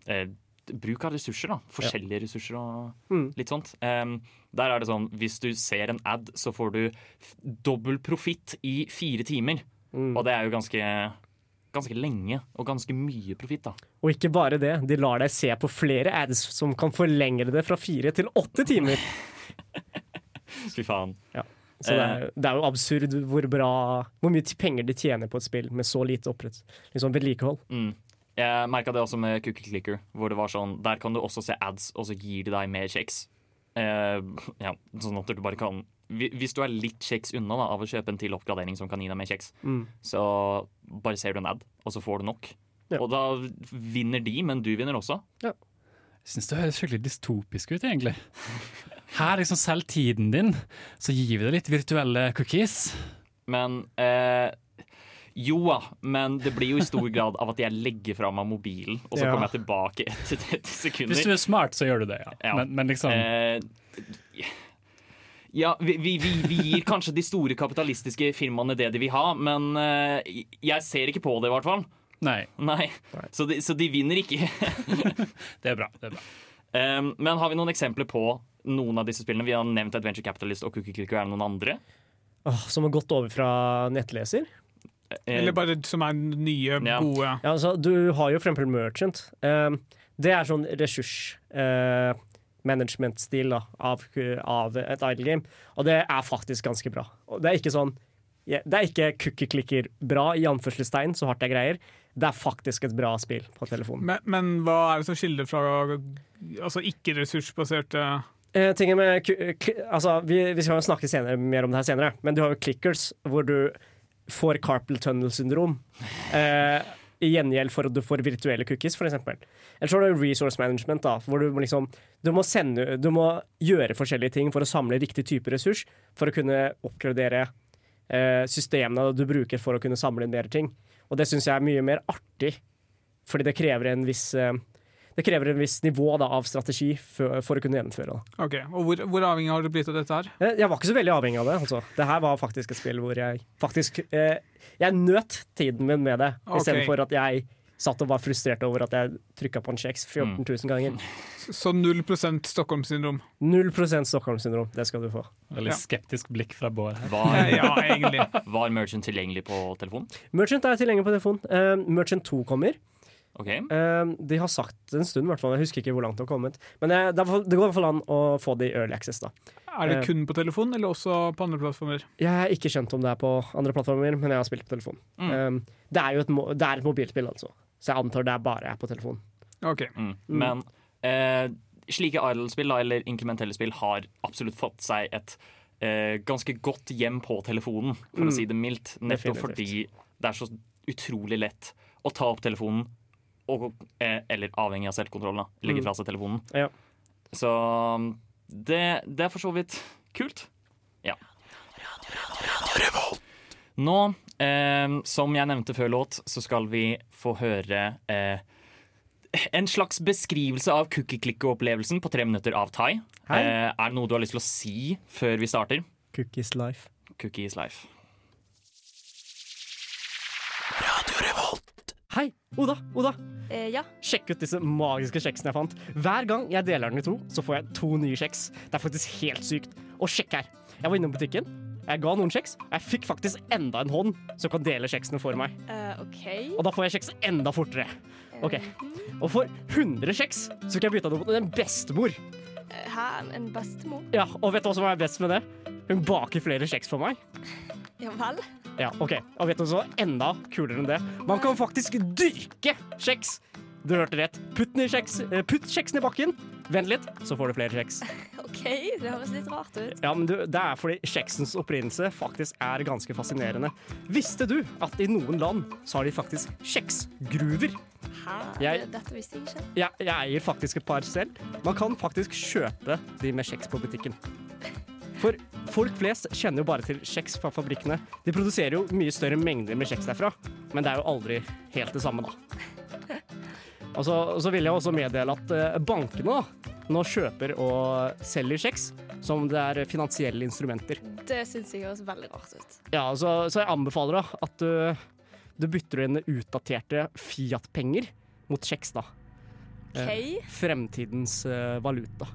eh, Bruk av ressurser, da. Forskjellige ressurser og Mm. litt sånt. Um, der er det sånn hvis du ser en ad, så får du dobbel profitt i fire timer. Mm. Og det er jo ganske Ganske lenge, og ganske mye profitt. Og ikke bare det, de lar deg se på flere ads som kan forlenge det fra fire til åtte timer. Fy faen. Så det er, det er jo absurd hvor bra Hvor mye penger de tjener på et spill med så lite opprett, liksom vedlikehold. Mm. Jeg merka det også med Cookie Clicker, hvor det var sånn Der kan du også se ads, og så gir de deg mer kjeks. Eh, ja, sånn at du bare kan Hvis du er litt kjeks unna da, av å kjøpe en til oppgradering som kan gi deg mer kjeks, Mm. så bare ser du en ad, og så får du nok. Ja. Og da vinner de, men du vinner også. Jeg syns det høres skikkelig dystopisk ut, egentlig. Her, liksom, selv tiden din, så gir vi deg litt virtuelle cookies. Men eh, jo da, men det blir jo i stor grad av at jeg legger fra meg mobilen, og så Ja. kommer jeg tilbake etter 30 sekunder. Hvis du er smart, så gjør du det, ja. Ja. Men, men liksom Eh, ja, vi, vi, vi, gir kanskje de store kapitalistiske firmaene det de vil ha, men eh, jeg ser ikke på det, i hvert fall. Nei. Nei. Så, de, så de vinner ikke. det er bra. det er bra. Um, men har vi noen eksempler på noen av disse spillene? Vi har nevnt Adventure Capitalist og Cookie Clicker. Er det noen andre? Oh, som har gått over fra nettleser. Eh, Eller bare som er nye, Ja. gode. Ja, altså, du har jo for eksempel Merchant. Um, det er sånn ressurs uh, management-stil av, av et idle game, og det er faktisk ganske bra. Og det er ikke sånn Det er ikke cookie-clicker bra, i anførselstegn, så hardt jeg greier, det er faktisk et bra spill på telefonen. Men, men hva er det som skiller fra altså ikke-ressursbaserte Eh, med, altså, vi, vi skal jo snakke senere, mer om det her senere, men du har jo clickers hvor du får carpal tunnel syndrom. Eh, I gjengjeld for at du får virtuelle cookies, f.eks. Eller så har du resource management, da, hvor du må, liksom, du, må sende, du må gjøre forskjellige ting for å samle riktig type ressurs for å kunne oppgradere eh, systemene du bruker for å kunne samle inn mer ting. Og det syns jeg er mye mer artig, fordi det krever en viss eh, det krever en viss nivå da, av strategi for, for å kunne gjennomføre det. Ok, og hvor, hvor avhengig har du blitt av dette her? Eh, Jeg var ikke så veldig avhengig av det. Altså. Det her var faktisk et spill hvor jeg faktisk eh, Jeg nøt tiden min med det, okay. istedenfor at jeg satt og var frustrert over at jeg trykka på en kjeks 14 000 ganger. Så 0% Stockholm-syndrom. Null prosent Stockholm-syndrom. Det skal du få. Veldig Ja. skeptisk blikk fra Bård her. Var, Ja, egentlig. var Merchant tilgjengelig på telefon? Merchant er tilgjengelig på telefon. Uh, Merchant 2 kommer. OK. Uh, de har sagt en stund, i hvert fall. Jeg husker ikke hvor langt det har kommet. Men uh, det, i hvert fall- det går i hvert fall an å få det i early access. da. Er det Eh. kun på telefon, eller også på andre plattformer? Jeg har ikke skjønt om det er på andre plattformer, men jeg har spilt på telefon. Mm. Eh, det er jo et, det er et mobilspill, altså. Så jeg antar det er bare er på telefon. Ok. Mm. Men eh, slike Idol-spill eller inkrementelle spill har absolutt fått seg et eh, ganske godt hjem på telefonen, for Mm. å si det mildt. Nettopp Definitivt. fordi det er så utrolig lett å ta opp telefonen, og, eh, eller avhengig av selvkontroll, da, legge Mm. fra seg telefonen. Ja. Så det, det er for så vidt kult. Ja. Nå, eh, som jeg nevnte før låt, så skal vi få høre eh, en slags beskrivelse av cookie-klikke-opplevelsen på tre minutter av Tai. Eh, er det noe du har lyst til å si før vi starter? Cookies life. Cookies life. Hei, Oda! Oda! Eh, ja. Sjekk ut disse magiske kjeksene jeg fant. Hver gang jeg deler den i to, så får jeg to nye kjeks. Det er faktisk helt sykt. Og sjekk her. Jeg var innom butikken. Jeg ga noen kjeks. Jeg fikk faktisk enda en hånd som kan dele kjeksene for meg. Eh, okay. Og da får jeg kjeks enda fortere. Ok. Og for 100 kjeks så kan jeg bytte det mot en bestemor. Eh, Hæ, en bestemor? Ja, Og vet du hva som er best med det? Hun baker flere kjeks for meg. Ja vel? Ja, ok. Og vet du hva enda kulere enn det? Man kan faktisk dyrke kjeks! Du hørte rett. Putt, kjeks, eh, putt kjeksen i bakken, vent litt, så får du flere kjeks. OK, det høres litt rart ut. Ja, men du, Det er fordi kjeksens opprinnelse faktisk er ganske fascinerende. Visste du at i noen land så har de faktisk kjeksgruver? Hæ? Jeg- Dette visste jeg ikke. Jeg, jeg eier faktisk et par selv. Man kan faktisk kjøpe de med kjeks på butikken. For folk flest kjenner jo bare til kjeks fra fabrikkene. De produserer jo mye større mengder med kjeks derfra, men det er jo aldri helt det samme, da. Og så, og så vil jeg også meddele at eh, bankene da, nå kjøper og selger kjeks som det er finansielle instrumenter. Det syns jeg høres veldig rart ut. Ja, så, så jeg anbefaler da at du, du bytter inn utdaterte Fiat-penger mot kjeks, da. OK. Fremtidens eh, valuta.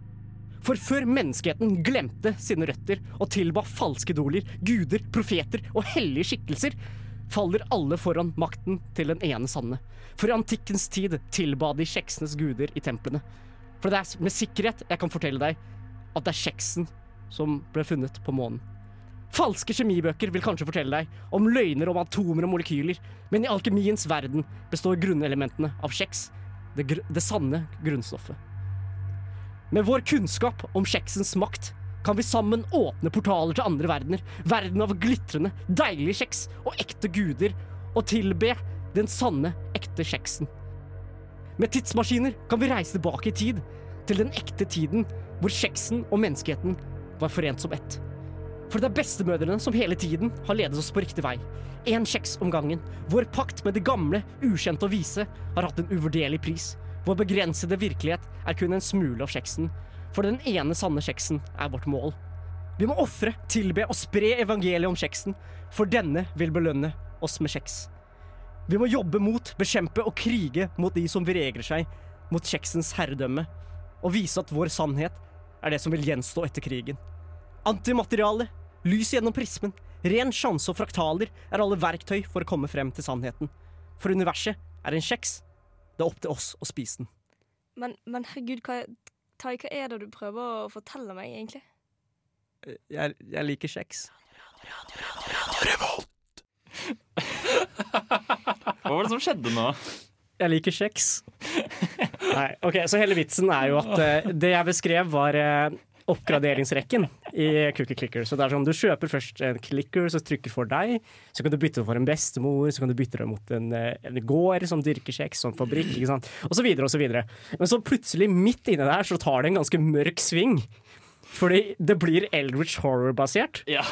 For før menneskeheten glemte sine røtter og tilba falske idoler, guder, profeter og hellige skikkelser, faller alle foran makten til den ene sanne. For i antikkens tid tilba de kjeksenes guder i templene. For det er med sikkerhet jeg kan fortelle deg at det er kjeksen som ble funnet på månen. Falske kjemibøker vil kanskje fortelle deg om løgner om atomer og molekyler, men i alkemiens verden består grunnelementene av kjeks, det, gr det sanne grunnstoffet. Med vår kunnskap om kjeksens makt kan vi sammen åpne portaler til andre verdener, verden av glitrende, deilige kjeks og ekte guder, og tilbe den sanne, ekte kjeksen. Med tidsmaskiner kan vi reise tilbake i tid, til den ekte tiden hvor kjeksen og menneskeheten var forent som ett. For det er bestemødrene som hele tiden har ledet oss på riktig vei. Én kjeks om gangen. Vår pakt med det gamle, ukjente og vise har hatt en uvurderlig pris. Vår begrensede virkelighet er kun en smule av kjeksen. For den ene sanne kjeksen er vårt mål. Vi må ofre, tilbe og spre evangeliet om kjeksen, for denne vil belønne oss med kjeks. Vi må jobbe mot, bekjempe og krige mot de som vegrer seg mot kjeksens herredømme, og vise at vår sannhet er det som vil gjenstå etter krigen. Antimateriale, lys gjennom prismen, ren sjanse og fraktaler er alle verktøy for å komme frem til sannheten. For universet er en kjeks. Det er opp til oss å spise den. Men, men herregud, hva, Tai, hva er det du prøver å fortelle meg, egentlig? Jeg, jeg liker kjeks. Hva var det som skjedde nå? Jeg liker kjeks. Nei, ok, Så hele vitsen er jo at eh, det jeg beskrev, var eh, oppgraderingsrekken i Cookie Clicker. Så det er sånn, Du kjøper først en clicker som trykker for deg. Så kan du bytte det for en bestemor, så kan du bytte det mot en, eh, en gård som dyrker kjeks, sånn fabrikk, ikke sant. Og så videre og så videre. Men så plutselig, midt inne der, så tar det en ganske mørk sving. Fordi det blir Eldritch Horror-basert. Ja.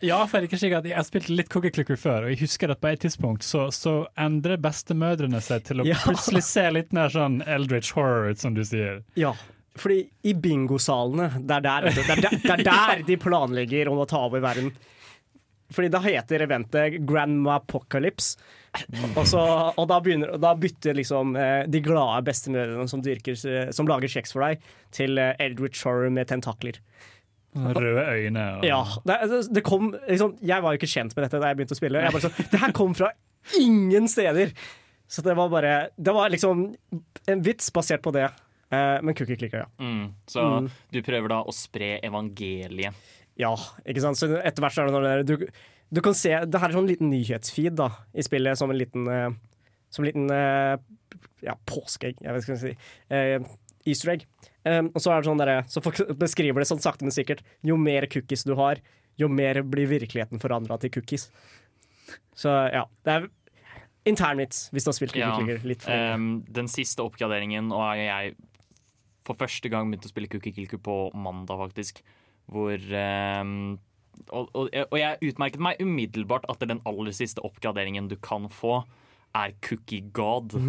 Ja, for jeg, er ikke at jeg har spilt litt Cookie Clicker før, og jeg husker at på et tidspunkt så, så endrer bestemødrene seg til å Ja. plutselig se litt mer sånn Eldritch Horror ut, som du sier. Ja, fordi i bingosalene, det er der, det er der, det er der de planlegger om å ta over verden. Fordi da heter eventet Grandma Apocalypse. Og, så, og da, begynner, da bytter liksom eh, de glade bestemødrene som, dyrker, eh, som lager kjeks for deg, til eh, Shore med tentakler. Røde øyne. Og... Ja, det, det- det kom liksom, Jeg var jo ikke kjent med dette da jeg begynte å spille. Jeg bare så, det her kom fra ingen steder! Så det var bare Det var liksom en vits basert på det. Eh, men cookie clicker, ja. Mm. Så Mm. du prøver da å spre evangeliet. Ja, ikke sant. Så etter hvert så er det når det, du, du kan se Det her er sånn liten nyhetsfeed da i spillet, som en liten eh, Som en liten eh, ja, påskeegg, jeg vet ikke hva jeg skal si. Eh, Easter egg. Um, og så er det sånn der, så folk beskriver det sånn sakte, men sikkert. Jo mer cookies du har, jo mer blir virkeligheten forandra til cookies. Så ja. Det er internvits, hvis du har spilt Cookie Clicker litt for ehm, den siste oppgraderingen, og jeg for første gang begynte å spille Cookie Kilku på mandag, faktisk. Hvor ehm, og, og, og jeg utmerket meg umiddelbart at den aller siste oppgraderingen du kan få, er Cookie God.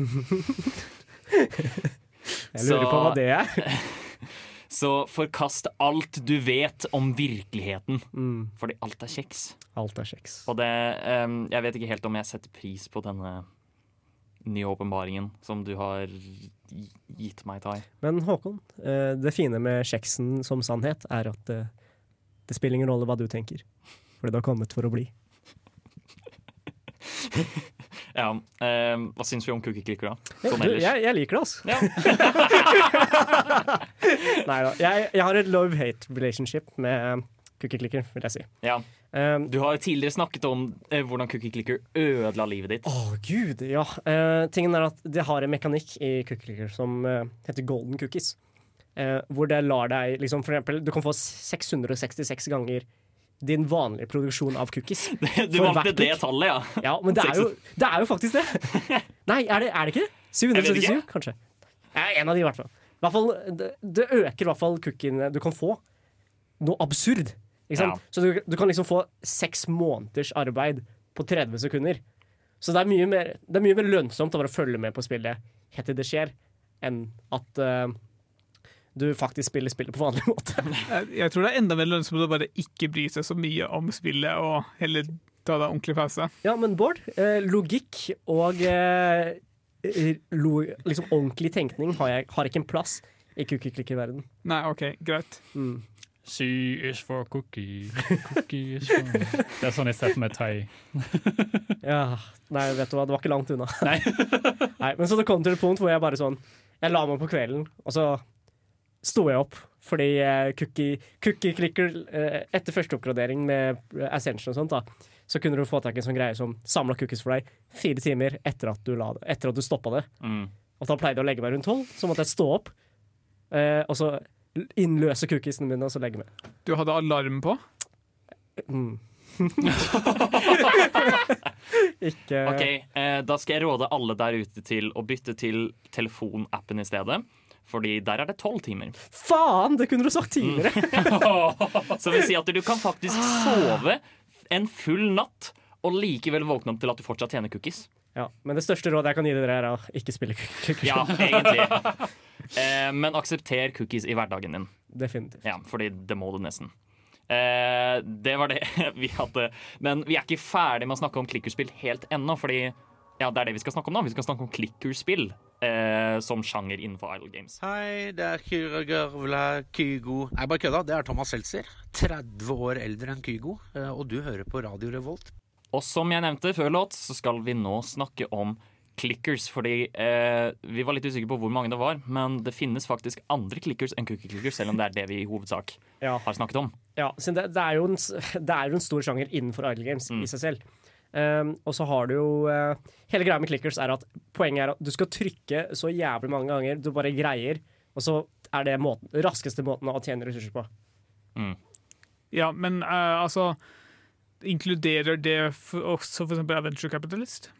Jeg lurer på hva det er. Så forkast alt du vet om virkeligheten, Mm. fordi alt er kjeks. Alt er kjeks. Og det um, Jeg vet ikke helt om jeg setter pris på denne nye åpenbaringen som du har gitt meg, Tai. Men Håkon, eh, det fine med kjeksen som sannhet er at det, det spiller ingen rolle hva du tenker. Fordi det har kommet for å bli. Ja, Eh, hva syns vi om Cookie Clicker, da? Sånn ellers. jeg, jeg liker det, altså. Ja. Nei da. Jeg, jeg har et love-hate relationship med Cookie Clicker, vil jeg si. Ja. Um, Du har tidligere snakket om uh, hvordan Cookie Clicker ødela livet ditt. Å, gud, ja. Uh, tingen er at det har en mekanikk i Cookie Clicker som uh, heter golden cookies. Hvor det lar deg liksom, For eksempel, du kan få 666 ganger din vanlige produksjon av cookies. Du valgte det tallet, ja. Ja, men det er jo, det, er jo faktisk det. Nei, er det, er det ikke det? 777, ikke. kanskje. En av de, i hvert fall. I hvert fall det, det øker i hvert fall cookiene du kan få. Noe absurd. Ikke sant? Ja. Så du, du kan liksom få seks måneders arbeid på 30 sekunder. Så det er mye mer, det er mye mer lønnsomt å bare følge med på spillet helt til det skjer, enn at uh, du faktisk spiller spillet på vanlig måte. Jeg, tror det er enda mer lønnsomt å bare ikke bry seg så mye om spillet, og heller ta deg ordentlig pause. Ja, men Bård, eh, logikk og eh, lo, liksom ordentlig tenkning har, jeg, har ikke en plass i cookie-clicker-verden. Nei, OK, greit. Mm. C is for cookie, cookie is for Det er sånn jeg ser for meg thai. Ja, nei, vet du hva, det var ikke langt unna. Nei. Nei, men så det kom til et punkt hvor jeg bare sånn Jeg la meg på kvelden, og så sto jeg opp. Fordi eh, cookie, cookie clicker eh, Etter første oppgradering med eh, Ascension og sånt, da, så kunne du få tak i en sånn greie som samla cookies for deg fire timer etter at du, la det, etter at du stoppa det. Mm. Og da pleide jeg å legge meg rundt tolv, så måtte jeg stå opp. Eh, og så innløse cookiesene mine og så legge meg. Du hadde alarm på? Mm. Ikke Ok, eh, Da skal jeg råde alle der ute til å bytte til telefonappen i stedet. Fordi der er det tolv timer. Faen, det kunne du sagt tidligere! Så vil si at du kan faktisk sove en full natt og likevel våkne opp til at du fortsatt tjener cookies. Ja, men det største rådet jeg kan gi dere, er å ikke spille cookies. Ja, egentlig. Eh, men aksepter cookies i hverdagen din. Definitivt. Ja, fordi det må du nesten. Eh, det var det vi hadde. Men vi er ikke ferdig med å snakke om klikkerspill helt ennå, fordi ja, det er det vi skal snakke om nå. Vi skal snakke om klikkerspill eh, som sjanger innenfor Idle Games. Hei, det er Kyra Gørvla Kygo Nei, bare kødda. Det er Thomas Seltzer. 30 år eldre enn Kygo. eh, Og du hører på Radio Revolt. Og som jeg nevnte før låt, så skal vi nå snakke om clickers. Fordi eh, vi var litt usikre på hvor mange det var, men det finnes faktisk andre clickers enn cookie clickers, selv om det er det vi i hovedsak Ja. har snakket om. Ja, så det, det, er jo en, det er jo en stor sjanger innenfor Idle Games i seg selv. Um, og så har du jo uh, Hele greia med clickers er at poenget er at du skal trykke så jævlig mange ganger du bare greier, og så er det måten, raskeste måten å tjene ressurser på. Ja, men uh, altså Inkluderer det også f.eks. Adventure Capitalist?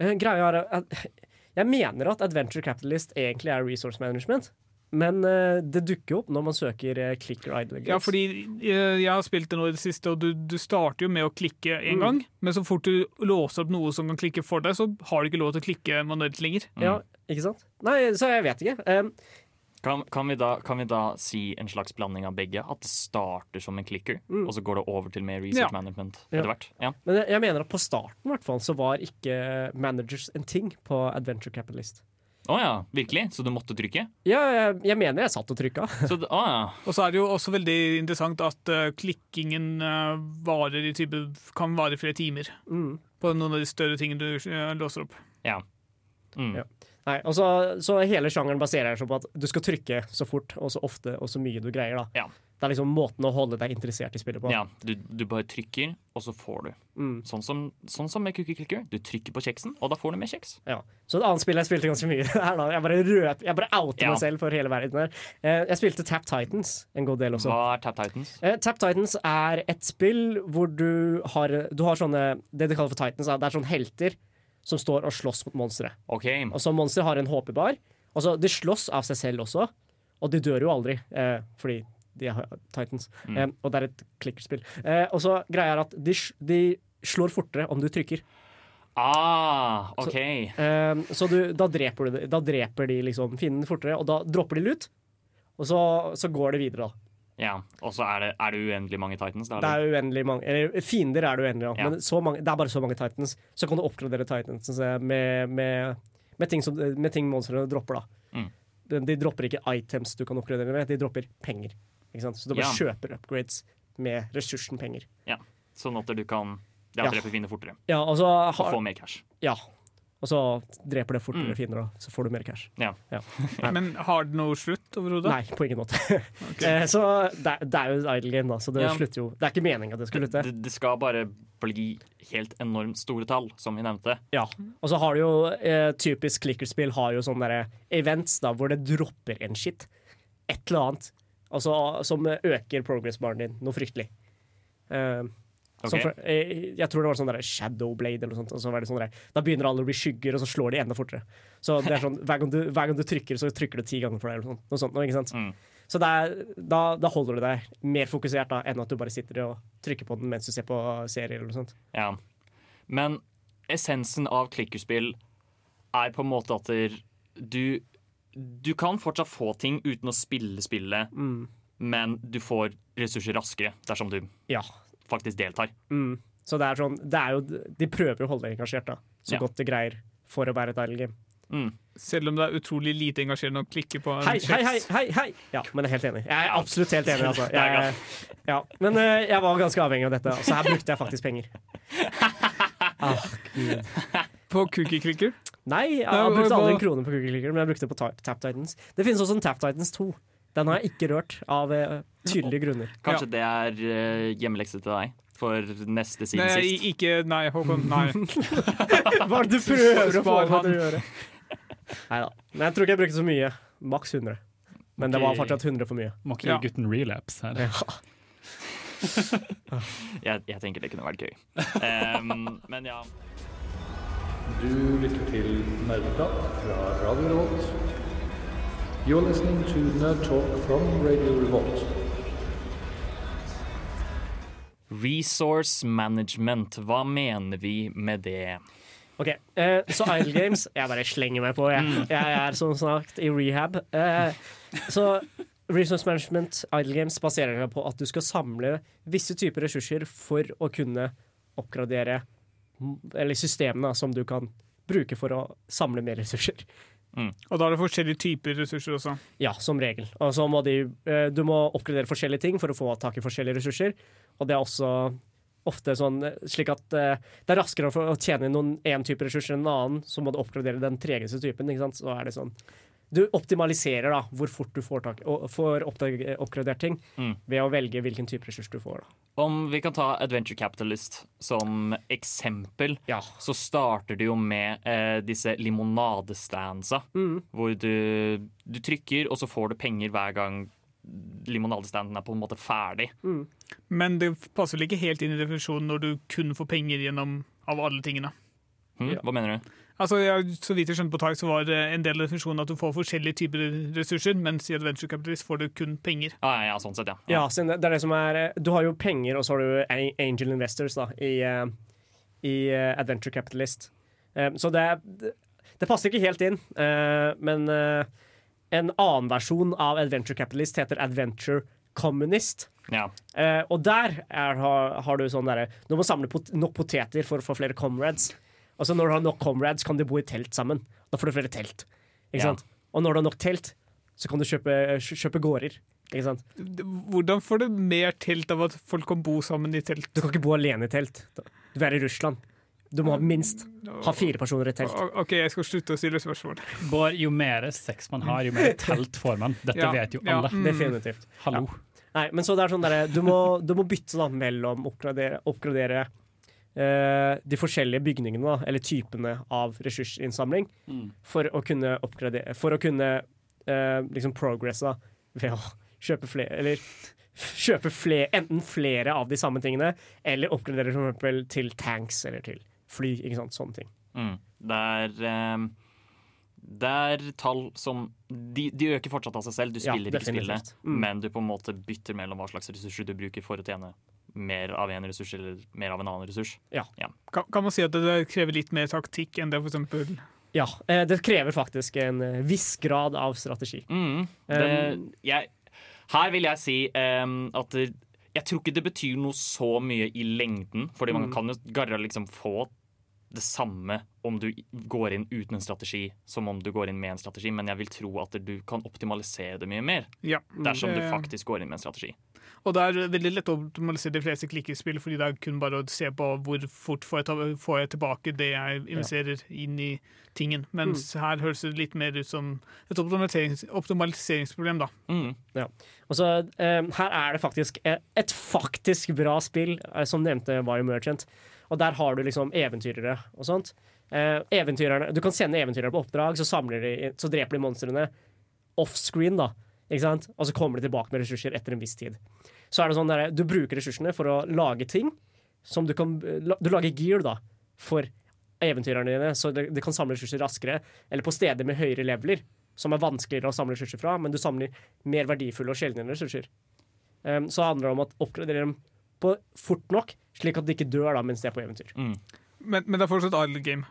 Eh, greia er at Jeg mener at Adventure Capitalist egentlig er resource management. Men eh, det dukker opp når man søker uh, clicker idle games. Ja, fordi eh, jeg har spilt det nå i det siste, og du, du starter jo med å klikke én Mm. gang, men så fort du låser opp noe som kan klikke for deg, så har du ikke lov til å klikke manuelt lenger. Ja, ikke sant? Nei, så jeg vet ikke. Um, Kan, kan, vi da, kan vi da si en slags blanding av begge? At det starter som en clicker, Mm. og så går det over til mer research Ja. management Ja. etter hvert? Ja. men jeg, jeg mener at på starten hvert fall, så var ikke managers en ting på Adventure Capitalist. Å ja, virkelig? Så du måtte trykke? Ja, jeg, jeg mener jeg satt og trykka. Så, det- å ja. Og så er det jo også veldig interessant at uh, klikkingen uh, varer i type, kan vare flere timer. Mm. På noen av de større tingene du uh, låser opp. Ja. Mm. Ja. Nei, og så, så hele sjangeren baserer seg på at du skal trykke så fort og så ofte og så mye du greier. da. Ja. Det er liksom måten å holde deg interessert i spillet på. Ja, du, du bare trykker, og så får du. Mm. Sånn, som, sånn som med Cookie Clicker. Du trykker på kjeksen, og da får du mer kjeks. Ja. Så et annet spill jeg spilte ganske mye her da. Jeg bare, røp, jeg bare outer Ja. meg selv for hele verden her. Eh, Jeg spilte Tap Titans en god del også. Hva er Tap Titans? Eh, Tap Titans er et spill hvor du har, du har sånne Det de kaller for Titans, det er sånne helter som står og slåss mot monstre. Okay. Og så monstre har en HP-bar. Altså, de slåss av seg selv også, og de dør jo aldri, eh, fordi de er Titans. Mm. Eh, og det er et klikkerspill. Eh, og så greia er at de, de slår fortere om du trykker. Ah, OK. Eh, så du, da, dreper du, da dreper de liksom fienden fortere, og da dropper de lut. Og så, så går det videre, da. Ja, Og så er det, er det uendelig mange Titans? Da, Det er uendelig mange Eller fiender er det uendelig, ja. Men så mange, det er bare så mange Titans. Så kan du oppgradere Titans med, med, med ting, som, med ting monstrene dropper, da. Mm. De, de dropper ikke items du kan oppgradere med, de dropper penger. Ikke sant? Så du bare Ja. kjøper upgrades med ressursen penger. Ja, Sånn at du kan Ja. drepe fiender fortere. Ja, altså, har, Og få mer cash. ja. Og så dreper det fortere Mm. fiender, og så får du mer cash. Ja. Ja. Men har det noe slutt overhodet? Nei, på ingen måte. Okay. så det, er- det er jo et idle game, da, så det Ja. slutter jo Det er ikke meningen at det skal slutte. Det, det skal bare bli helt enormt store tall, som vi nevnte. Ja. Og så har du jo eh, typisk klikkerspill har jo sånne events da, hvor det dropper en shit. Et eller annet. Altså, som øker progress-baren din noe fryktelig. Eh, som for, jeg, jeg tror det var sånn der Shadowblade eller noe sånt. Og så var det sånn der, da begynner alle å bli skygger, og så slår de enda fortere. Så det er sånn, hver gang, du, hver gang du trykker, så trykker du ti ganger for deg. Eller noe sånt, noe sånt? Mm. Så er, da, da holder du deg mer fokusert da, enn at du bare sitter og trykker på den mens du ser på serier eller noe sånt. Ja. Men essensen av klikkerspill er på en måte at du Du kan fortsatt få ting uten å spille spillet, Mm. men du får ressurser raskere dersom du Ja. Faktisk deltar. Mm. Så det er sånn det er jo, De prøver jo å holde deg engasjert da, så Ja. godt de greier for å være et idle game. Mm. Selv om det er utrolig lite engasjerende å klikke på en Hei, hei, hei! hei, hei Ja, men jeg er helt enig. Jeg er absolutt helt enig. Altså. Jeg, ja. Men uh, jeg var ganske avhengig av dette, så her brukte jeg faktisk penger. Ah, Gud. På Cookie Clicker? Nei, jeg jeg brukte aldri en krone på Cookie Clicker, men jeg brukte det på Tap Titans. Det finnes også en Tap Titans 2. Den har jeg ikke rørt, av eh, tydelige grunner. Kanskje det er uh, hjemmelekse til deg for neste siden Nei, sist. ikke Nei, Håkon. Nei. Hva er det du prøver å få meg til å gjøre? Nei da. Men jeg tror ikke jeg brukte så mye. Maks 100. Men det var fortsatt 100 for mye. Må ikke gi gutten relapse her. Jeg, jeg tenker det kunne vært gøy. Um, men ja. Du lytter til Nerdeprat fra Radio Revolt. You're listening to Nerd Talk from Radio Revolt. Resource management, hva mener vi med det? Ok, eh, Så Idle Games Jeg bare slenger meg på. Jeg, jeg er som sagt i rehab. Eh, så Resource Management Idle Games baserer seg på at du skal samle visse typer ressurser for å kunne oppgradere eller systemene som du kan bruke for å samle mer ressurser. Og da er det forskjellige typer ressurser også. Ja, som regel. Og så må de, eh, du må oppgradere forskjellige ting for å få tak i forskjellige ressurser. Og det er også ofte sånn eh, slik at eh, det er raskere å å tjene inn noen én type ressurser enn en annen, så må du oppgradere den tregeste typen. ikke sant? Så er det sånn Du optimaliserer da hvor fort du får, tak, og får oppgradert ting Mm. ved å velge hvilken type ressurs du får. da. Om vi kan ta Adventure Capitalist som eksempel, så starter det jo med eh, disse limonadestandsa. Mm. Hvor du, du trykker, og så får du penger hver gang limonadestanden er på en måte ferdig. Mm. Men det passer vel ikke helt inn i definisjonen når du kun får penger gjennom av alle tingene. Hm? Hva mener du? Altså, jeg, Så vidt jeg skjønte på Tak, så var en del av definisjonen at du får forskjellige typer ressurser, mens i Adventure Capitalist får du kun penger. Ah, ja, sånn sett, ja. Ja, det det er det som er eh, Du har jo penger, og så har du angel investors da, i, eh, i eh, Adventure Capitalist. Så det, det, passer ikke helt inn, eh, men en annen versjon av Adventure Capitalist heter Adventure Communist. Ja. Eh, og der er, har, har du sånn derre Du må samle pot nok poteter for å få flere comrades. Altså Når du har nok comrades, kan de bo i telt sammen. Da får du flere telt. Ikke Ja. sant? Og når du har nok telt, så kan du kjøpe, kjøpe gårder. Ikke sant? Hvordan får du mer telt av at folk kan bo sammen i telt? Du kan ikke bo alene i telt. Du er i Russland. Du må ha minst ha fire personer i telt. OK, jeg skal slutte å stille spørsmål. Bård, jo mer sex man har, jo mer telt får man. Dette Ja, vet jo ja, alle. mm. Definitivt. Hallo. Nei, men så det er sånn derre du, må- du må bytte da mellom oppgradere, oppgradere de forskjellige bygningene, da, eller typene av ressursinnsamling, Mm. for å kunne oppgradere For å kunne eh, liksom progresse ved å kjøpe flere Eller kjøpe flere, enten flere av de samme tingene, eller oppgradere f.eks. til tanks eller til fly. Ikke sant? Sånne ting. Mm. Det er eh, det er tall som de, de øker fortsatt av seg selv. Du Ja, spiller ikke spillet. Mm. men du på en måte bytter mellom hva slags ressurser du bruker for å tjene mer av en ressurs eller mer av en annen ressurs. Ja. Kan, kan man si at det krever litt mer taktikk enn det eksempel Ja, eh, det krever faktisk en eh, viss grad av strategi. Mm. Det, Um, jeg, her vil jeg si um, at jeg tror ikke det betyr noe så mye i lengden, fordi man Mm. kan jo garra liksom få det samme om du går inn uten en strategi som om du går inn med en strategi, men jeg vil tro at du kan optimalisere det mye mer Ja. dersom du faktisk går inn med en strategi. Og det er veldig lett å optimalisere de fleste klikkespill, fordi det er kun bare å se på hvor fort får jeg, ta, får jeg tilbake det jeg investerer inn i tingen. Mens Mm. her høres det litt mer ut som et optimaliserings, optimaliseringsproblem, da. Ja. Og så, eh, her er det faktisk et, et faktisk bra spill, eh, som nevnte var Merchant. Og der har du liksom eventyrere og sånt. Eh, du kan sende eventyrere på oppdrag, så, de, så dreper de monstrene offscreen, da. Ikke sant? Og så kommer de tilbake med ressurser etter en viss tid. Så er det sånn der, Du bruker ressursene for å lage ting. Som du kan Du lager gear da, for eventyrerne dine, så de, de kan samle ressurser raskere. Eller på steder med høyere leveler, som er vanskeligere å samle ressurser fra, men du samler mer verdifulle og sjeldne ressurser. Um, så handler det om å oppgradere dem på fort nok, slik at de ikke dør da mens de er på eventyr. Men, men det er fortsatt idle game.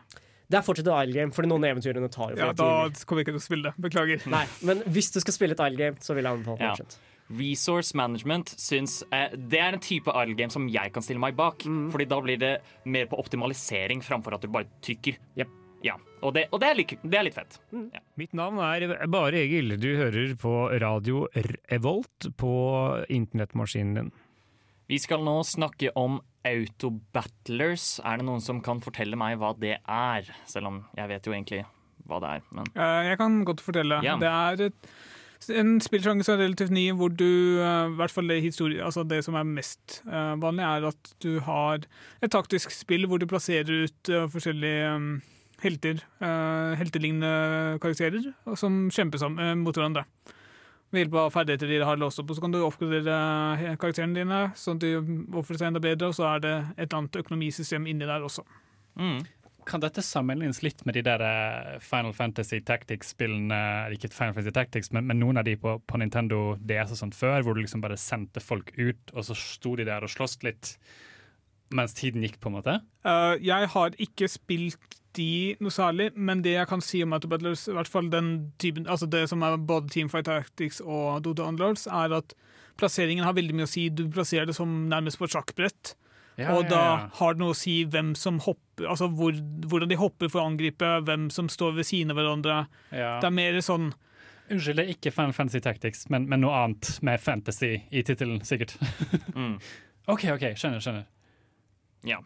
Det er fortsatt et isle game, fordi noen eventyrene tar jo Ja, da timer. kommer jeg ikke til å spille det. Beklager. Nei, men hvis du skal spille et idle game, så vil jeg anbefale Ja. Merchant. Resource management syns eh, Det er en type idle game som jeg kan stille meg bak. Fordi da blir det mer på optimalisering framfor at du bare trykker. Ja, Og, det, og det, er litt, det er litt fett. Ja. Mitt navn er Bare Egil. Du hører på radio Revolt på internettmaskinen din. Vi skal nå snakke om autobattlers. Er det noen som kan fortelle meg hva det er? Selv om jeg vet jo egentlig hva det er. Men Jeg kan godt fortelle. Yeah. Det er et, en spillsjanger som er relativt ny, hvor du eh, i hvert fall det, historie, altså det som er mest eh, vanlig, er at du har et taktisk spill hvor du plasserer ut eh, forskjellige um, helter, heltelignende karakterer, som kjemper sammen, mot hverandre. Ved hjelp av ferdigheter de har låst opp. Og så kan du oppgradere eh, karakterene dine, sånn at de oppfører seg enda bedre, og så er det et eller annet økonomisystem inni der også. Kan dette sammenlignes litt med de der eh, Final Fantasy Tactics-spillene? Ikke Final Fantasy Tactics, men, men noen av de på, på Nintendo DS og sånt før, hvor du liksom bare sendte folk ut, og så sto de der og sloss litt mens tiden gikk, på en måte? Uh, jeg har ikke spilt de noe særlig, men det jeg kan si om Autobattlers, i hvert fall den typen, altså det som er både Teamfight Tactics og Dota Unlords, er at plasseringen har veldig mye å si. Du plasserer det som nærmest på et sjakkbrett. Ja, og da ja. har det noe å si hvem som hopper, altså hvor, hvordan de hopper for å angripe, hvem som står ved siden av hverandre. Ja. Det er mer sånn Unnskyld, det er ikke Final Fantasy Tactics, men, men noe annet med fantasy i tittelen, sikkert. OK, OK, skjønner, skjønner. Ja.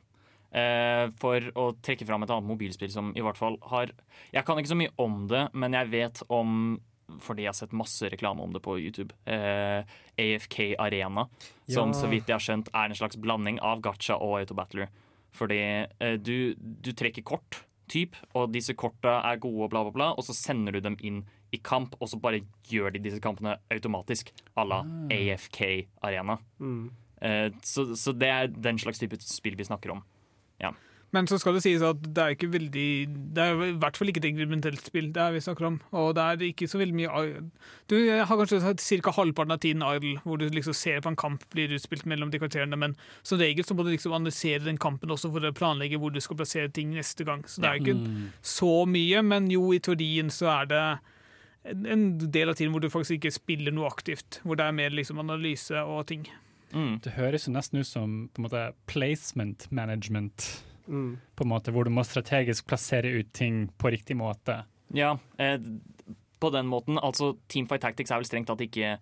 Eh, for å trekke fram et annet mobilspill som i hvert fall har Jeg kan ikke så mye om det, men jeg vet om fordi jeg har sett masse reklame om det på YouTube. Eh, AFK Arena, som så vidt jeg har skjønt er en slags blanding av gacha og autobattler. Fordi eh, du, du trekker kort, typ, og disse korta er gode, bla, bla, bla, og så sender du dem inn i kamp, og så bare gjør de disse kampene automatisk, à la AFK Arena. Mm. Eh, så, så det er den slags type spill vi snakker om. Ja. Men så skal det sies at det er ikke veldig Det er i hvert fall ikke et eksperimentelt spill det er vi snakker om. Og det er ikke så veldig mye Du har kanskje ca. halvparten av tiden idle, hvor du liksom ser på en kamp blir utspilt mellom de karakterene, men som regel så må du liksom analysere den kampen også for å planlegge hvor du skal plassere ting neste gang. Så det er ikke Mm. så mye, men jo, i teorien så er det en- en del av tiden hvor du faktisk ikke spiller noe aktivt. Hvor det er mer liksom analyse og ting. Det høres jo nesten ut som på en måte placement management. Mm. På en måte Hvor du må strategisk plassere ut ting på riktig måte. Ja, eh, på den måten. Altså, Teamfight Tactics er vel strengt tatt ikke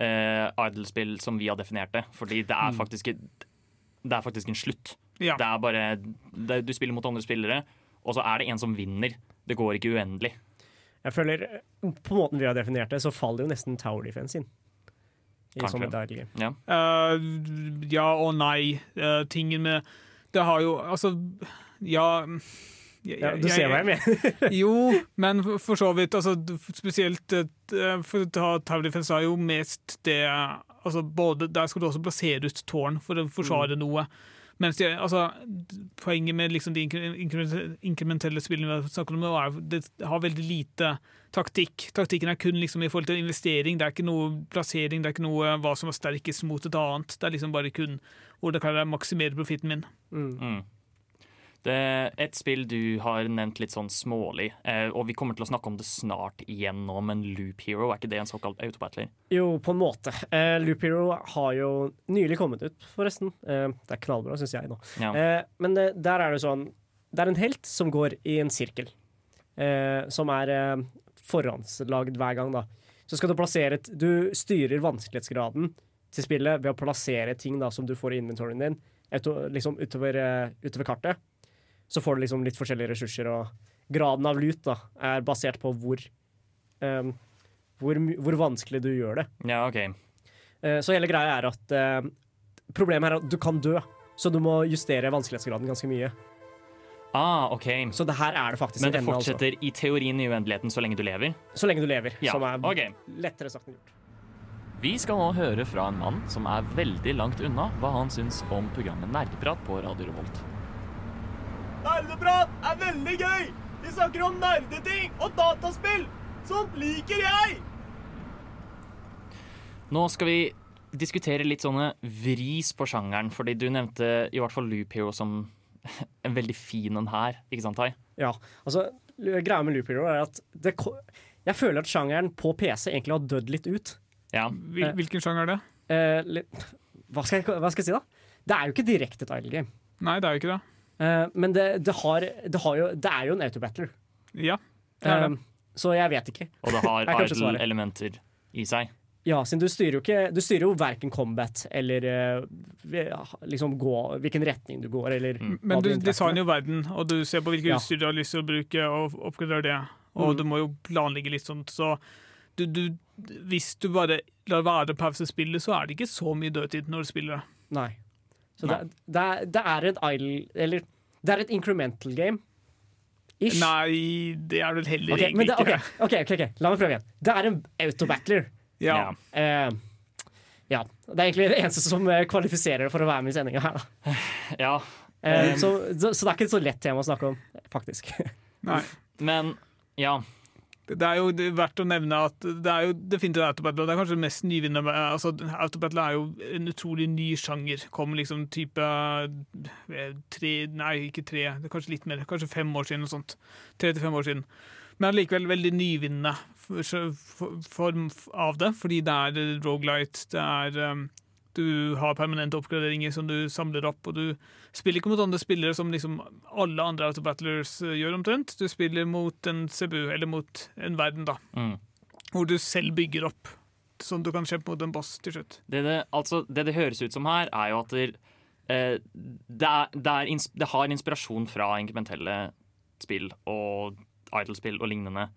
eh, idle-spill som vi har definert det. Fordi det er Mm. faktisk, det er faktisk en slutt. Ja. Det er bare det, Du spiller mot andre spillere, og så er det en som vinner. Det går ikke uendelig. Jeg føler, På måten vi har definert det, så faller jo nesten Tower Defense inn. I Kanskje. som et. Ja. Uh, ja og nei. Uh, tingen med Det har jo Altså, ja jeg- Ja, du ser hva jeg mener. jo, men for, for så vidt. Altså, spesielt eh, for å ta Tower Defense er jo mest det altså både, Der skal du også plassere ut tårn for å forsvare Mm. noe. Mens de, altså, Poenget med liksom de inkrementelle, spillene vi snakker om, nå er det har veldig lite taktikk. Taktikken er kun liksom i forhold til investering. Det er ikke noe plassering, det er ikke noe hva som er sterkest mot et annet. Det er liksom bare kun hvordan det kan jeg maksimere profitten min. Mm. Et spill du har nevnt litt sånn smålig, eh, og vi kommer til å snakke om det snart igjen nå, men Loop Hero, er ikke det en såkalt autobattler? Jo, på en måte. Uh, Loop Hero har jo nylig kommet ut, forresten. Eh, det er knallbra, syns jeg nå. Ja. Eh, men eh, der er det sånn Det er en helt som går i en sirkel, eh, som er eh, forhåndslagd hver gang, da. Så skal du plassere et, Du styrer vanskelighetsgraden til spillet ved å plassere ting da som du får i inventoryen din, liksom utover, eh, utover kartet. Så får du liksom litt forskjellige ressurser, og graden av lut da er basert på hvor um, hvor, hvor vanskelig du gjør det. Ja, OK. Uh, Så hele greia er at uh, Problemet er at du kan dø, så du må justere vanskelighetsgraden ganske mye. Ah, ok. Så det her er det faktisk Men det en fortsetter altså. fortsetter i teorien i uendeligheten så lenge du lever? Så lenge du lever, Ja, som er okay. lettere sagt enn gjort. Vi skal nå høre fra en mann som er veldig langt unna hva han syns om programmet Nerdeprat på Radio Revolt. Nerdeprat er veldig gøy! Vi snakker om nerdeting og dataspill! Sånt liker jeg! Nå skal vi diskutere litt sånne vris på sjangeren, fordi du nevnte i hvert fall Loop Hero som en veldig fin en her, ikke sant, Tai? Ja, altså Greia med Loop Hero er at det, ko- jeg føler at sjangeren på PC egentlig har dødd litt ut. Ja. Hvil, hvilken sjanger er det? Eh, litt, hva, skal jeg, hva skal jeg si, da? Det er jo ikke direkte et idle game. Nei, det er jo ikke det. Eh, men det, det, har, det, har jo, det er jo en autobattler. Ja, det er det. Eh, så jeg vet ikke. Og det har Er idle-elementer i seg. Ja, siden du styrer jo ikke Du styrer jo verken combat eller eh, ja, liksom gå, hvilken retning du går, eller Mm. Men du designer jo verden, og du ser på hvilke Ja. utstyr du har lyst til å bruke, og oppgraderer det. Og Mm. du må jo planlegge litt sånt, så du, du, hvis du bare lar være å pause spillet, så er det ikke så mye dødtid når du spiller det. Nei. Så det, det, det er et idle Eller det er et incremental game. Ish. Nei, det er vel heller Ok, men egentlig ikke. ok, ok, ok, La meg prøve igjen. Det er en autobattler. Ja. Uh, ja. Det er egentlig det eneste som eh, kvalifiserer for å være med i sendinga her. Da. Ja. Uh, Um, så, så, så det er ikke et så lett tema å snakke om, faktisk. Nei. Men ja. Det er jo er verdt å nevne at det er jo definitivt autobattle, og det er kanskje det mest nyvinnende altså, Autobattle er jo en utrolig ny sjanger. Kom liksom type eh, tre Nei, ikke tre, det er kanskje litt mer. Kanskje fem år siden. og sånt. Tre til fem år siden. Men allikevel veldig nyvinnende for- for- form av det, fordi det er rogelight, det er um, Du har permanente oppgraderinger som du samler opp, og du spiller ikke mot andre spillere som liksom alle andre autobattlers Battlers gjør omtrent. Du spiller mot en CBU, eller mot en verden, da. Mm. Hvor du selv bygger opp, sånn du kan kjempe mot en boss til slutt. Det det, altså, det det høres ut som her, er jo at det, eh, det, er, det, er ins har inspirasjon fra inkrementelle spill og idle-spill og lignende.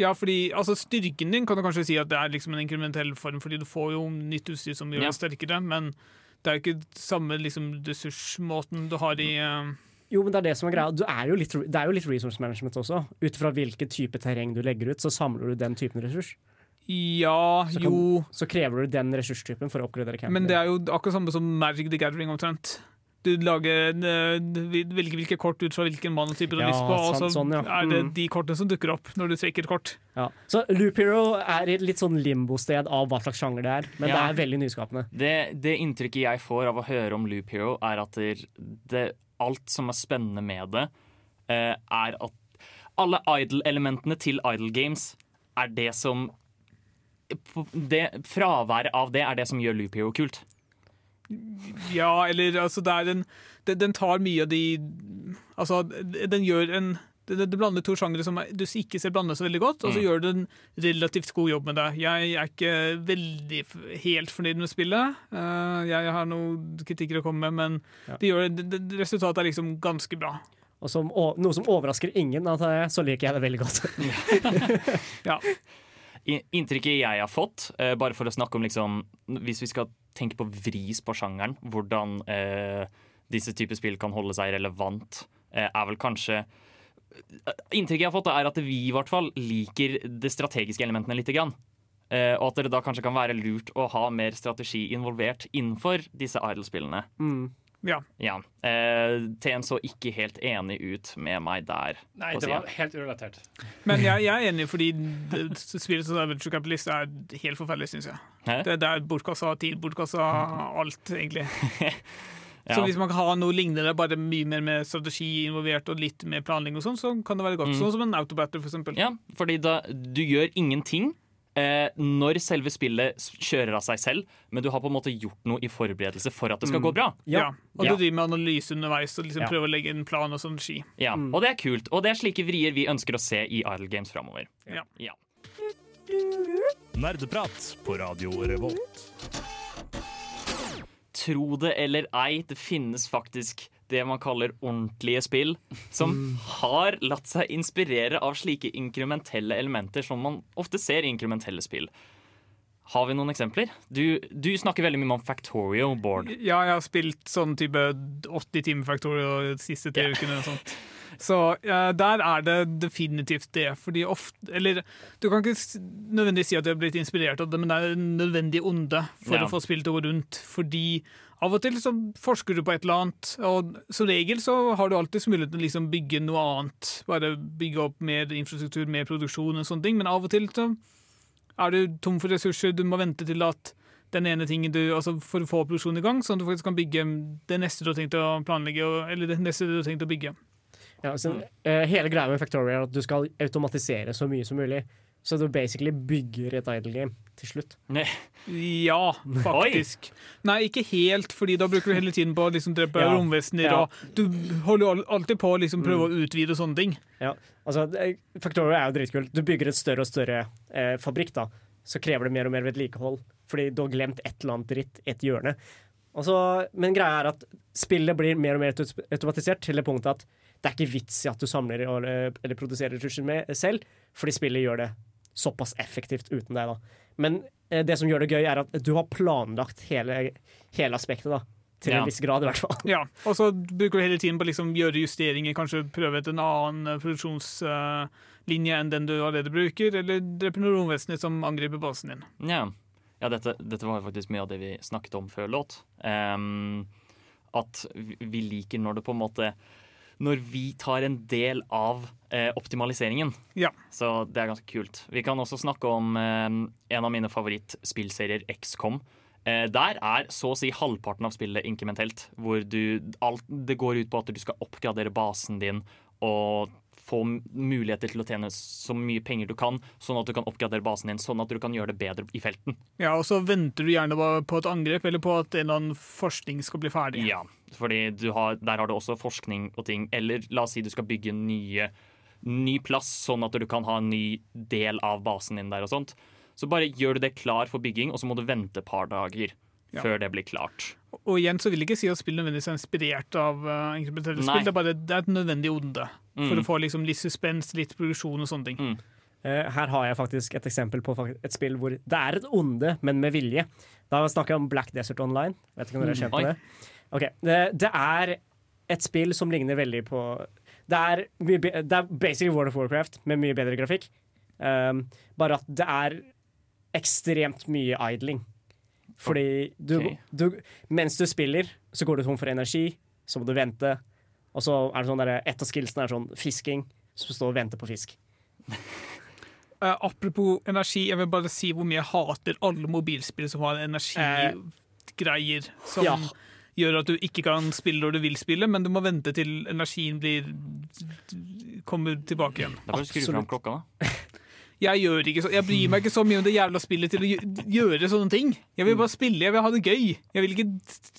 Ja, fordi altså, Styrken din kan du kanskje si at det er liksom en inkrementell form, fordi du får jo nytt utstyr som gjør Ja. sterkere, men det er jo ikke samme liksom, ressursmåten du har i uh... Jo, men det er det som er greia. Du er jo litt, det er jo litt resource management også. Ut fra hvilken type terreng du legger ut, så samler du den typen ressurs. Ja, Så, jo så krever du den ressurstypen for å oppgradere campen. Men det er jo akkurat samme som Magic the Gathering omtrent. Du lager en, eh, velger hvilke kort ut fra hvilken manotype du har Ja, lyst på, og så sånn, ja. er det Mm. de kortene som dukker opp når du trekker et kort. Ja. Så Loop Hero er et litt sånn limbo-sted av hva slags sjanger det er, men Ja. det er veldig nyskapende. Det, det inntrykket jeg får av å høre om Loop Hero, er at det, det, alt som er spennende med det, eh, er at alle idle-elementene til idle games er det som det, Fraværet av det er det som gjør Loop Hero kult. Ja, eller altså det er en, den, den tar mye av de Altså, den gjør en det, det blander to sjangere som du ikke ser blande så veldig godt, og så Mm. gjør du en relativt god jobb med det. Jeg er ikke veldig helt fornøyd med spillet. Eh, jeg har noen kritikker å komme med, men det gjør, det, det, resultatet er liksom ganske bra. Og som, å- noe som overrasker ingen, at jeg, så liker jeg det veldig godt. ja. Inntrykket jeg har fått, eh, bare for å snakke om liksom Hvis vi skal tenke på vris på sjangeren, hvordan eh, disse typer spill kan holde seg relevant, eh, er vel kanskje Inntrykket jeg har fått, er at vi i hvert fall liker de strategiske elementene litt. Grann. Eh, og at det da kanskje kan være lurt å ha mer strategi involvert innenfor disse Idol-spillene. Mm. Ja. Ja. Eh, TN så ikke helt enig ut med meg der. Nei, det var helt urelatert. Men jeg, jeg er enig, fordi spillet som Adventure Capitalist er helt forferdelig, syns jeg. Hæ? Det, det er bortkasta tid, bortkasta alt, egentlig. Ja. Så hvis man kan ha noe lignende, bare mye mer med strategi involvert og litt mer planlegging og sånn, så kan det være godt. Mm. Sånn som en autobatter, for eksempel. Ja, fordi da, du gjør ingenting eh, når selve spillet kjører av seg selv, men du har på en måte gjort noe i forberedelse for at det skal Mm. gå bra. Ja. Og Ja. du driver med analyse underveis og liksom Ja. prøver å legge en plan og sånn ski. Ja, Og det er kult. Og det er slike vrier vi ønsker å se i Idle Games framover. Ja. Ja. Nerdeprat på Radio Revolt. Tro det eller ei, det finnes faktisk det man kaller ordentlige spill, som har latt seg inspirere av slike inkrementelle elementer som man ofte ser i inkrementelle spill. Har vi noen eksempler? Du, du snakker veldig mye om Factorio Board. Ja, jeg har spilt sånn type 80 timer Factorio de siste tre ukene. og sånt. Så uh, der er det definitivt det. Fordi ofte Eller du kan ikke nødvendigvis si at du har blitt inspirert av det, men det er en nødvendig onde for Ja. å få spillet å gå rundt. Fordi av og til så forsker du på et eller annet, og som regel så har du alltid mulighet til å liksom bygge noe annet. Bare bygge opp mer infrastruktur, mer produksjon og sånne ting. Men av og til så er du tom for ressurser. Du må vente til at den ene tingen du, altså for å få produksjonen i gang, sånn at du faktisk kan bygge det neste du har tenkt å planlegge, eller det neste du har tenkt å bygge. Ja, så, uh, hele greia med Factoria er at du skal automatisere så mye som mulig. Så du basically bygger et idle game til slutt. Ja, faktisk. Nei, ikke helt, fordi da bruker du hele tiden på å liksom drepe Ja. romvesener, Ja. og du holder jo alltid på å liksom prøve å utvide og sånne ting. Ja, altså Factoria er jo dritkult. Du bygger et større og større eh, fabrikk, da. Så krever det mer og mer vedlikehold, fordi du har glemt et eller annet dritt i et hjørne. Altså, men greia er at spillet blir mer og mer automatisert til det punktet at det er ikke vits i at du samler eh, eller produserer ressurser med selv, fordi spillet gjør det såpass effektivt uten deg. da. Men eh, det som gjør det gøy, er at du har planlagt hele, hele aspektet. da. Til Ja. en viss grad, i hvert fall. Ja, og så bruker du hele tiden på å liksom gjøre justeringer, kanskje prøve ut en annen eh, produksjonslinje enn den du allerede bruker, eller drepe noen romvesener som angriper basen din. Ja, ja dette, dette var faktisk mye av det vi snakket om før låt. Um, at vi vi liker når det på en måte Når vi tar en del av eh, optimaliseringen. Ja. Så det er ganske kult. Vi kan også snakke om eh, en av mine favorittspillserier, XCOM. Eh, der er så å si halvparten av spillet inkrementelt. Hvor du, alt, det går ut på at du skal oppgradere basen din og få muligheter til å tjene så mye penger du kan, sånn at du kan oppgradere basen din, sånn at du kan gjøre det bedre i felten. Ja, og så venter du gjerne på et angrep, eller på at en eller annen forskning skal bli ferdig. Ja, fordi du har, der har du også forskning og ting. Eller la oss si du skal bygge nye, ny plass, sånn at du kan ha en ny del av basen din der og sånt. Så bare gjør du det klar for bygging, og så må du vente et par dager Ja. før det blir klart. Og igjen så vil jeg ikke si at spill nødvendigvis er inspirert av uh, inkrementelle spill. Det er bare det er et nødvendig onde for Mm. å få liksom litt suspens, litt produksjon og sånne ting. Eh, her har jeg faktisk et eksempel på et spill hvor det er et onde, men med vilje. Da snakker jeg om Black Desert Online. Vet ikke om dere har kjent på det? Okay. det, det er et spill som ligner veldig på Det er, mye, be- det er basically World of Warcraft med mye bedre grafikk. Um, bare at det er ekstremt mye idling. Fordi du, okay. du Mens du spiller, så går du tom for energi, så må du vente. Og så er det sånn der, et av skillsene er sånn fisking, så du står og venter på fisk. Uh, apropos energi, jeg vil bare si hvor mye jeg hater alle mobilspill som har energigreier. Som ja. gjør at du ikke kan spille når du vil spille, men du må vente til energien blir kommer tilbake igjen. Da får du skru fram klokka, da. Jeg, gjør ikke så, jeg bryr meg ikke så mye om det jævla spillet til å gjøre sånne ting. Jeg vil bare spille, jeg vil ha det gøy. Jeg vil ikke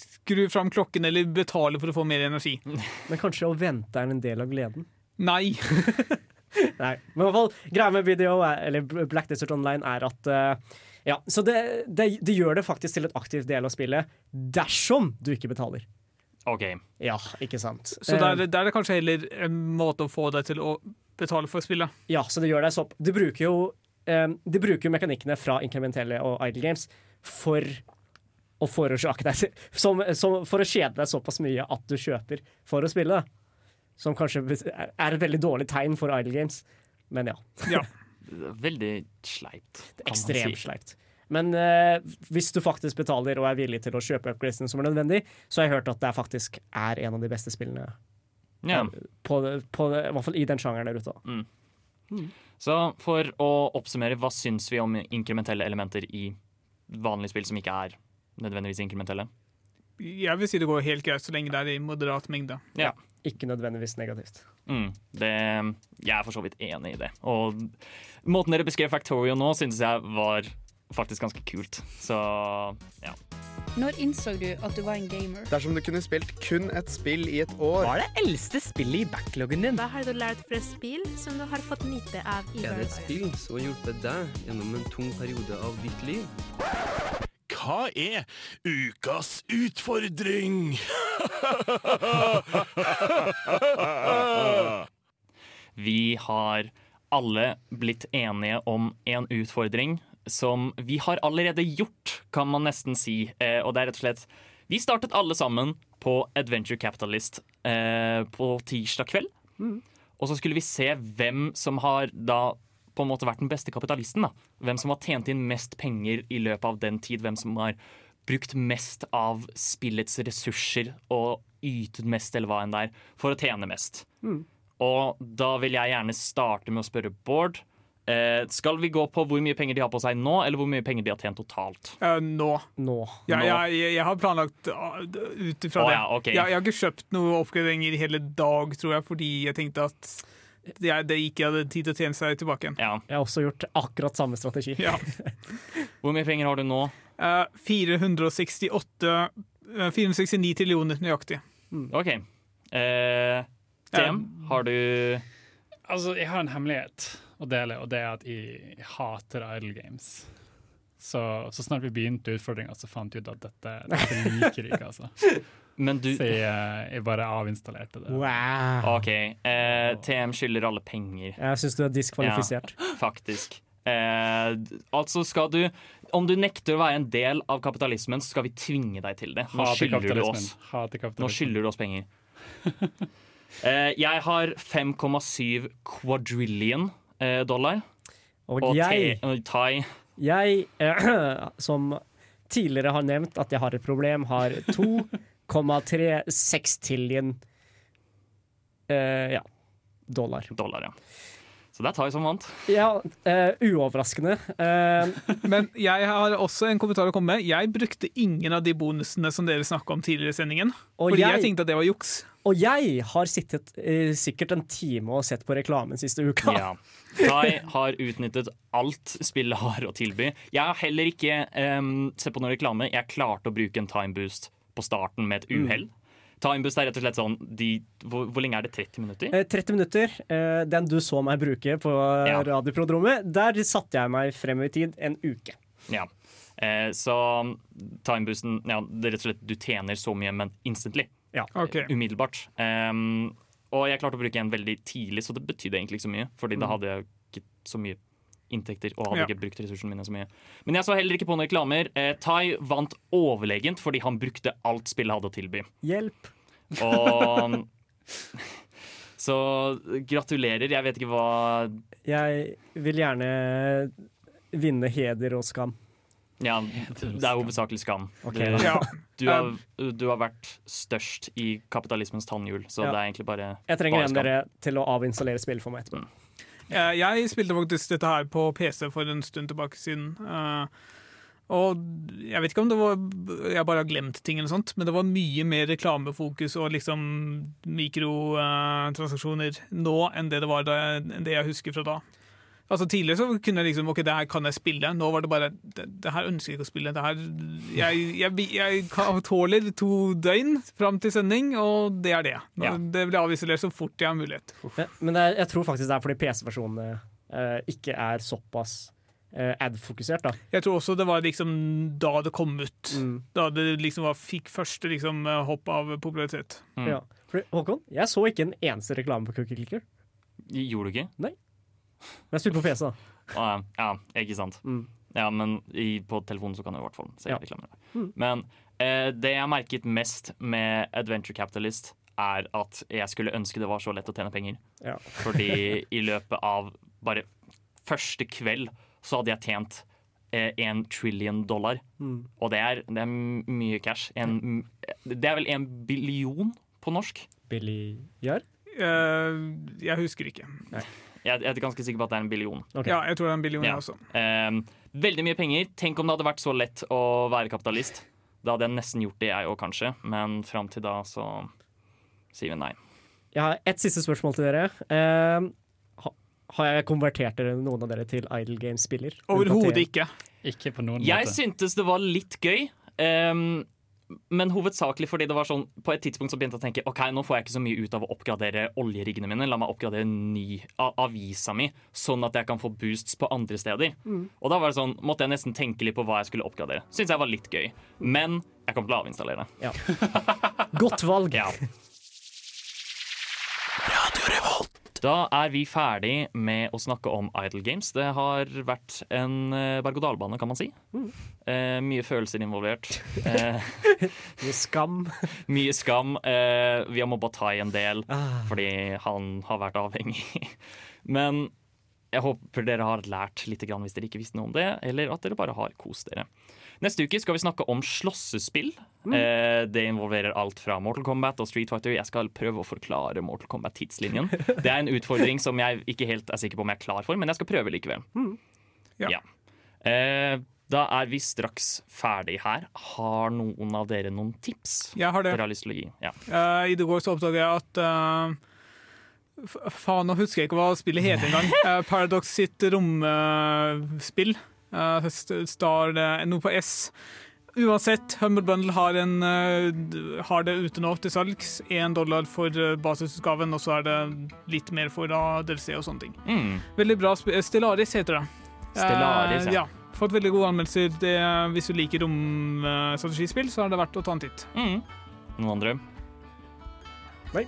skru fram klokken eller betale for å få mer energi. Men kanskje å vente er en del av gleden? Nei. Nei. Men i hvert fall, greia med video, er- eller Black Desert Online, er at uh, Ja, så det, det, det gjør det faktisk til et aktivt del av spillet dersom du ikke betaler. OK. Ja, ikke sant. Så der, Eh, da er det kanskje heller en måte å få deg til å betale for spillet. Ja, så det gjør deg sopp. De bruker jo um, De bruker jo mekanikkene fra Incrementelle og Idle Games for å forårsake deg som, som, For å kjede deg såpass mye at du kjøper for å spille. Som kanskje er et veldig dårlig tegn for Idle Games. Men ja. Veldig sleipt. kan man Ekstremt si. sleipt. Men eh, hvis du faktisk betaler og er villig til å kjøpe upgradesene som er nødvendig, så har jeg hørt at det faktisk er en av de beste spillene. Ja. eh, På, på, I hvert fall i den sjangeren der ute. Mm. Mm. Så for å oppsummere, hva syns vi om inkrementelle elementer i vanlige spill som ikke er nødvendigvis inkrementelle? Jeg vil si det går helt greit så lenge det er i moderat mengde. Ja. Ikke nødvendigvis negativt. Mm, det, jeg er for så vidt enig i det. Og måten dere beskrev Factorio nå, synes jeg var faktisk ganske kult. Så ja. Når innså du at du var en gamer? Dersom du kunne spilt kun et spill i et år Hva er det eldste spillet i backloggen din? Hva har du lært fra spill som du har fått nyte av i Er det et spill som har hjulpet deg gjennom en tung periode av ditt liv? Hva er ukas utfordring? Vi har alle blitt enige om en utfordring som vi har allerede gjort, kan man nesten si. Eh, og det er rett og slett Vi startet alle sammen på Adventure Capitalist eh, på tirsdag kveld. Og så skulle vi se hvem som har da på en måte vært den beste kapitalisten. da. Hvem som har tjent inn mest penger i løpet av den tid. Hvem som har brukt mest av spillets ressurser og ytet mest, eller hva enn det er, for å tjene mest. Mm. Og da vil jeg gjerne starte med å spørre Bård. Eh, skal vi gå på hvor mye penger de har på seg nå, eller hvor mye penger de har tjent totalt? Uh, nå. Nå. Ja, Nå. jeg, jeg, jeg har planlagt uh, ut ifra oh, det. ja, okay. jeg, jeg har ikke kjøpt noen oppgraderinger i hele dag, tror jeg, fordi jeg tenkte at det, det ikke hadde tid til å tjene seg tilbake igjen. Jeg har også gjort akkurat samme strategi. Ja. Hvor mye penger har du nå? Uh, 468 uh, 469 trillioner nøyaktig. OK. Eh, TM, har du Altså, jeg har en hemmelighet å dele, og det er at jeg hater Idle Games. Så, så snart vi begynte utfordringa, så fant vi ut at dette, dette liker jeg ikke, altså. Men du Så jeg, jeg bare avinstallerte det. Wow. OK. Eh, TM skylder alle penger. Jeg syns du er diskvalifisert. Ja, faktisk. Eh, altså skal du Om du nekter å være en del av kapitalismen, så skal vi tvinge deg til det. Nå skylder du oss. Nå skylder du oss penger. Eh, jeg har 5,7 quadrillion dollar. Og og jeg- Thai Jeg, eh, som tidligere har nevnt at jeg har et problem, har 2,36 tillion eh, ja, dollar. dollar. Ja. Så det er Thai som vant. Ja, uh, uoverraskende. Uh, Men jeg har også en kommentar å komme med. Jeg brukte ingen av de bonusene som dere snakka om tidligere i sendingen. Fordi jeg- jeg tenkte at det var juks. Og jeg har sittet eh, sikkert en time og sett på reklamen siste uka. Ja. Thai har utnyttet alt spillet har å tilby. Jeg har heller ikke em, sett på noen reklame. Jeg klarte å bruke en time boost på starten med et Mm. uhell. Mm. Timeboost er rett og slett sånn de, hvor, hvor lenge er det? 30 minutter? Eh, 30 minutter, eh, den du så meg bruke på Ja. radioprodromet, der satte jeg meg frem i tid en uke. Ja. Eh, så timeboosten ja, det er rett og slett Du tjener så mye, men instantly. Ok. Umiddelbart. Um, og jeg klarte å bruke en veldig tidlig, så det betydde egentlig ikke så mye. Fordi da Mm. hadde jeg ikke så mye inntekter og hadde Ja. ikke brukt ressursene mine så mye. Men jeg så heller ikke på noen reklamer. Eh, Tai vant overlegent fordi han brukte alt spillet hadde å tilby. Hjelp. Og Så gratulerer. Jeg vet ikke hva Jeg vil gjerne vinne heder og skam. Ja, det er hovedsakelig skam. Okay. du. Ja. du, har, du har vært størst i kapitalismens tannhjul, så Ja. det er egentlig bare Jeg trenger bare en dere til å avinstallere spill for meg etterpå. Mm. Jeg spilte faktisk dette her på PC for en stund tilbake siden. eh, Og jeg vet ikke om det var Jeg bare har glemt ting eller sånt, men det var mye mer reklamefokus og liksom mikrotransaksjoner nå enn det det var da, enn det jeg husker fra da. Altså Tidligere så kunne jeg liksom OK, det her kan jeg spille. Nå var det bare Det, det her ønsker jeg ikke å spille. Det her Jeg, jeg, jeg tåler to døgn fram til sending, og det er det. Ja. Det blir avisolert så fort jeg har mulighet. Men- Men det er, jeg tror faktisk det er fordi PC-versjonene eh, ikke er såpass eh, ad-fokusert. da. Jeg tror også det var liksom da det kom ut. Mm. Da det liksom var, fikk første liksom, hopp av popularitet. Ja. For, Håkon, jeg så ikke en eneste reklame på Cookie Clicker. Gjorde du ikke? Nei. Men jeg spilte på PC, da. Å, ja, ikke sant. Ja, men i, på telefonen så kan du i hvert fall se Ja. reklamer. Mm. Men eh, det jeg merket mest med Adventure Capitalist, er at jeg skulle ønske det var så lett å tjene penger. Ja. Fordi i løpet av bare første kveld så hadde jeg tjent eh, en trillion dollar. Mm. Og det er, det er mye cash. En, det er vel en billion på norsk? Billiard? Uh, jeg husker ikke. Jeg, jeg er ganske sikker på at det er en billion. Ja, jeg tror det er en billion, Ja. også. Ehm, veldig mye penger. Tenk om det hadde vært så lett å være kapitalist. Da hadde jeg nesten gjort det, jeg òg, kanskje. Men fram til da så sier vi nei. Jeg har ett siste spørsmål til dere. Eh, har jeg konvertert dere, noen av dere til Idle Games-spiller? Overhodet ikke. Ikke på noen Jeg måte. syntes det var litt gøy. ehm, men hovedsakelig fordi det var sånn På et tidspunkt så begynte jeg å tenke Ok, nå får jeg ikke så mye ut av å oppgradere oljeriggene mine. La meg oppgradere ny avisa mi, sånn at jeg kan få boosts på andre steder. Mm. Og da var det sånn, måtte jeg nesten tenke litt på hva jeg skulle oppgradere. Syns jeg var litt gøy. Men jeg kommer til å avinstallere. Ja. Godt valg. Ja. Da er vi ferdig med å snakke om Idle Games. Det har vært en eh, berg-og-dal-bane, kan man si. Eh, mye følelser involvert. Eh, Mye skam. mye skam. Eh, vi har mobba Tai en del Ah. fordi han har vært avhengig. Men jeg håper dere har lært litt grann hvis dere ikke visste noe om det, eller at dere bare har kost dere. Neste uke skal vi snakke om slåssespill. Eh, det involverer alt fra Mortal Kombat og Street Fighter. Jeg skal prøve å forklare Mortal Kombat-tidslinjen. Det er en utfordring som jeg ikke helt er sikker på om jeg er klar for, men jeg skal prøve likevel. Ja. Eh, da er vi straks ferdig her. Har noen av dere noen tips Jeg har det. dere har lyst til å gi? Ja. Uh, I det går så oppdaget jeg at uh Faen, nå husker jeg ikke hva spillet heter engang. Uh, Paradox sitt romspill. Uh, Star NO Noe på S. Uansett, Humble Bundle har, en, uh, har det ute nå til salgs. Én dollar for uh, basisutgaven, og så er det litt mer for uh, DLC og sånne ting. Mm. Veldig bra. Stellaris heter det. Stellaris, Eh, ja. ja. Fått veldig gode anmeldelser. Det, hvis du liker romstrategispill, så er det verdt å ta en titt. Mm. Noen andre? Nei.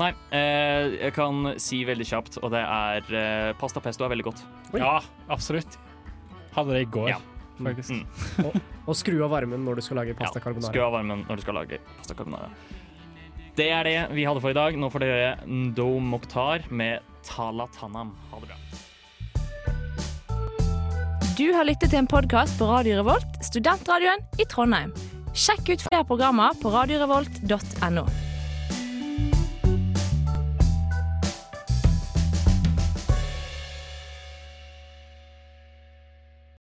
Nei, eh, jeg kan si veldig kjapt, og det er eh, pasta pesto er veldig godt. Ja, absolutt. Hadde det i går, Ja. faktisk. Mm. Og, og skru av varmen når du skal lage pasta Ja, Skru carbonara. av varmen når du skal lage pasta carbonara. Det er det vi hadde for i dag. Nå får dere Ndo Mokhtar med Tala Tanam. Ha det bra. Du har lyttet til en podkast på Radio Revolt, studentradioen i Trondheim. Sjekk ut flere programmer på radiorevolt.no.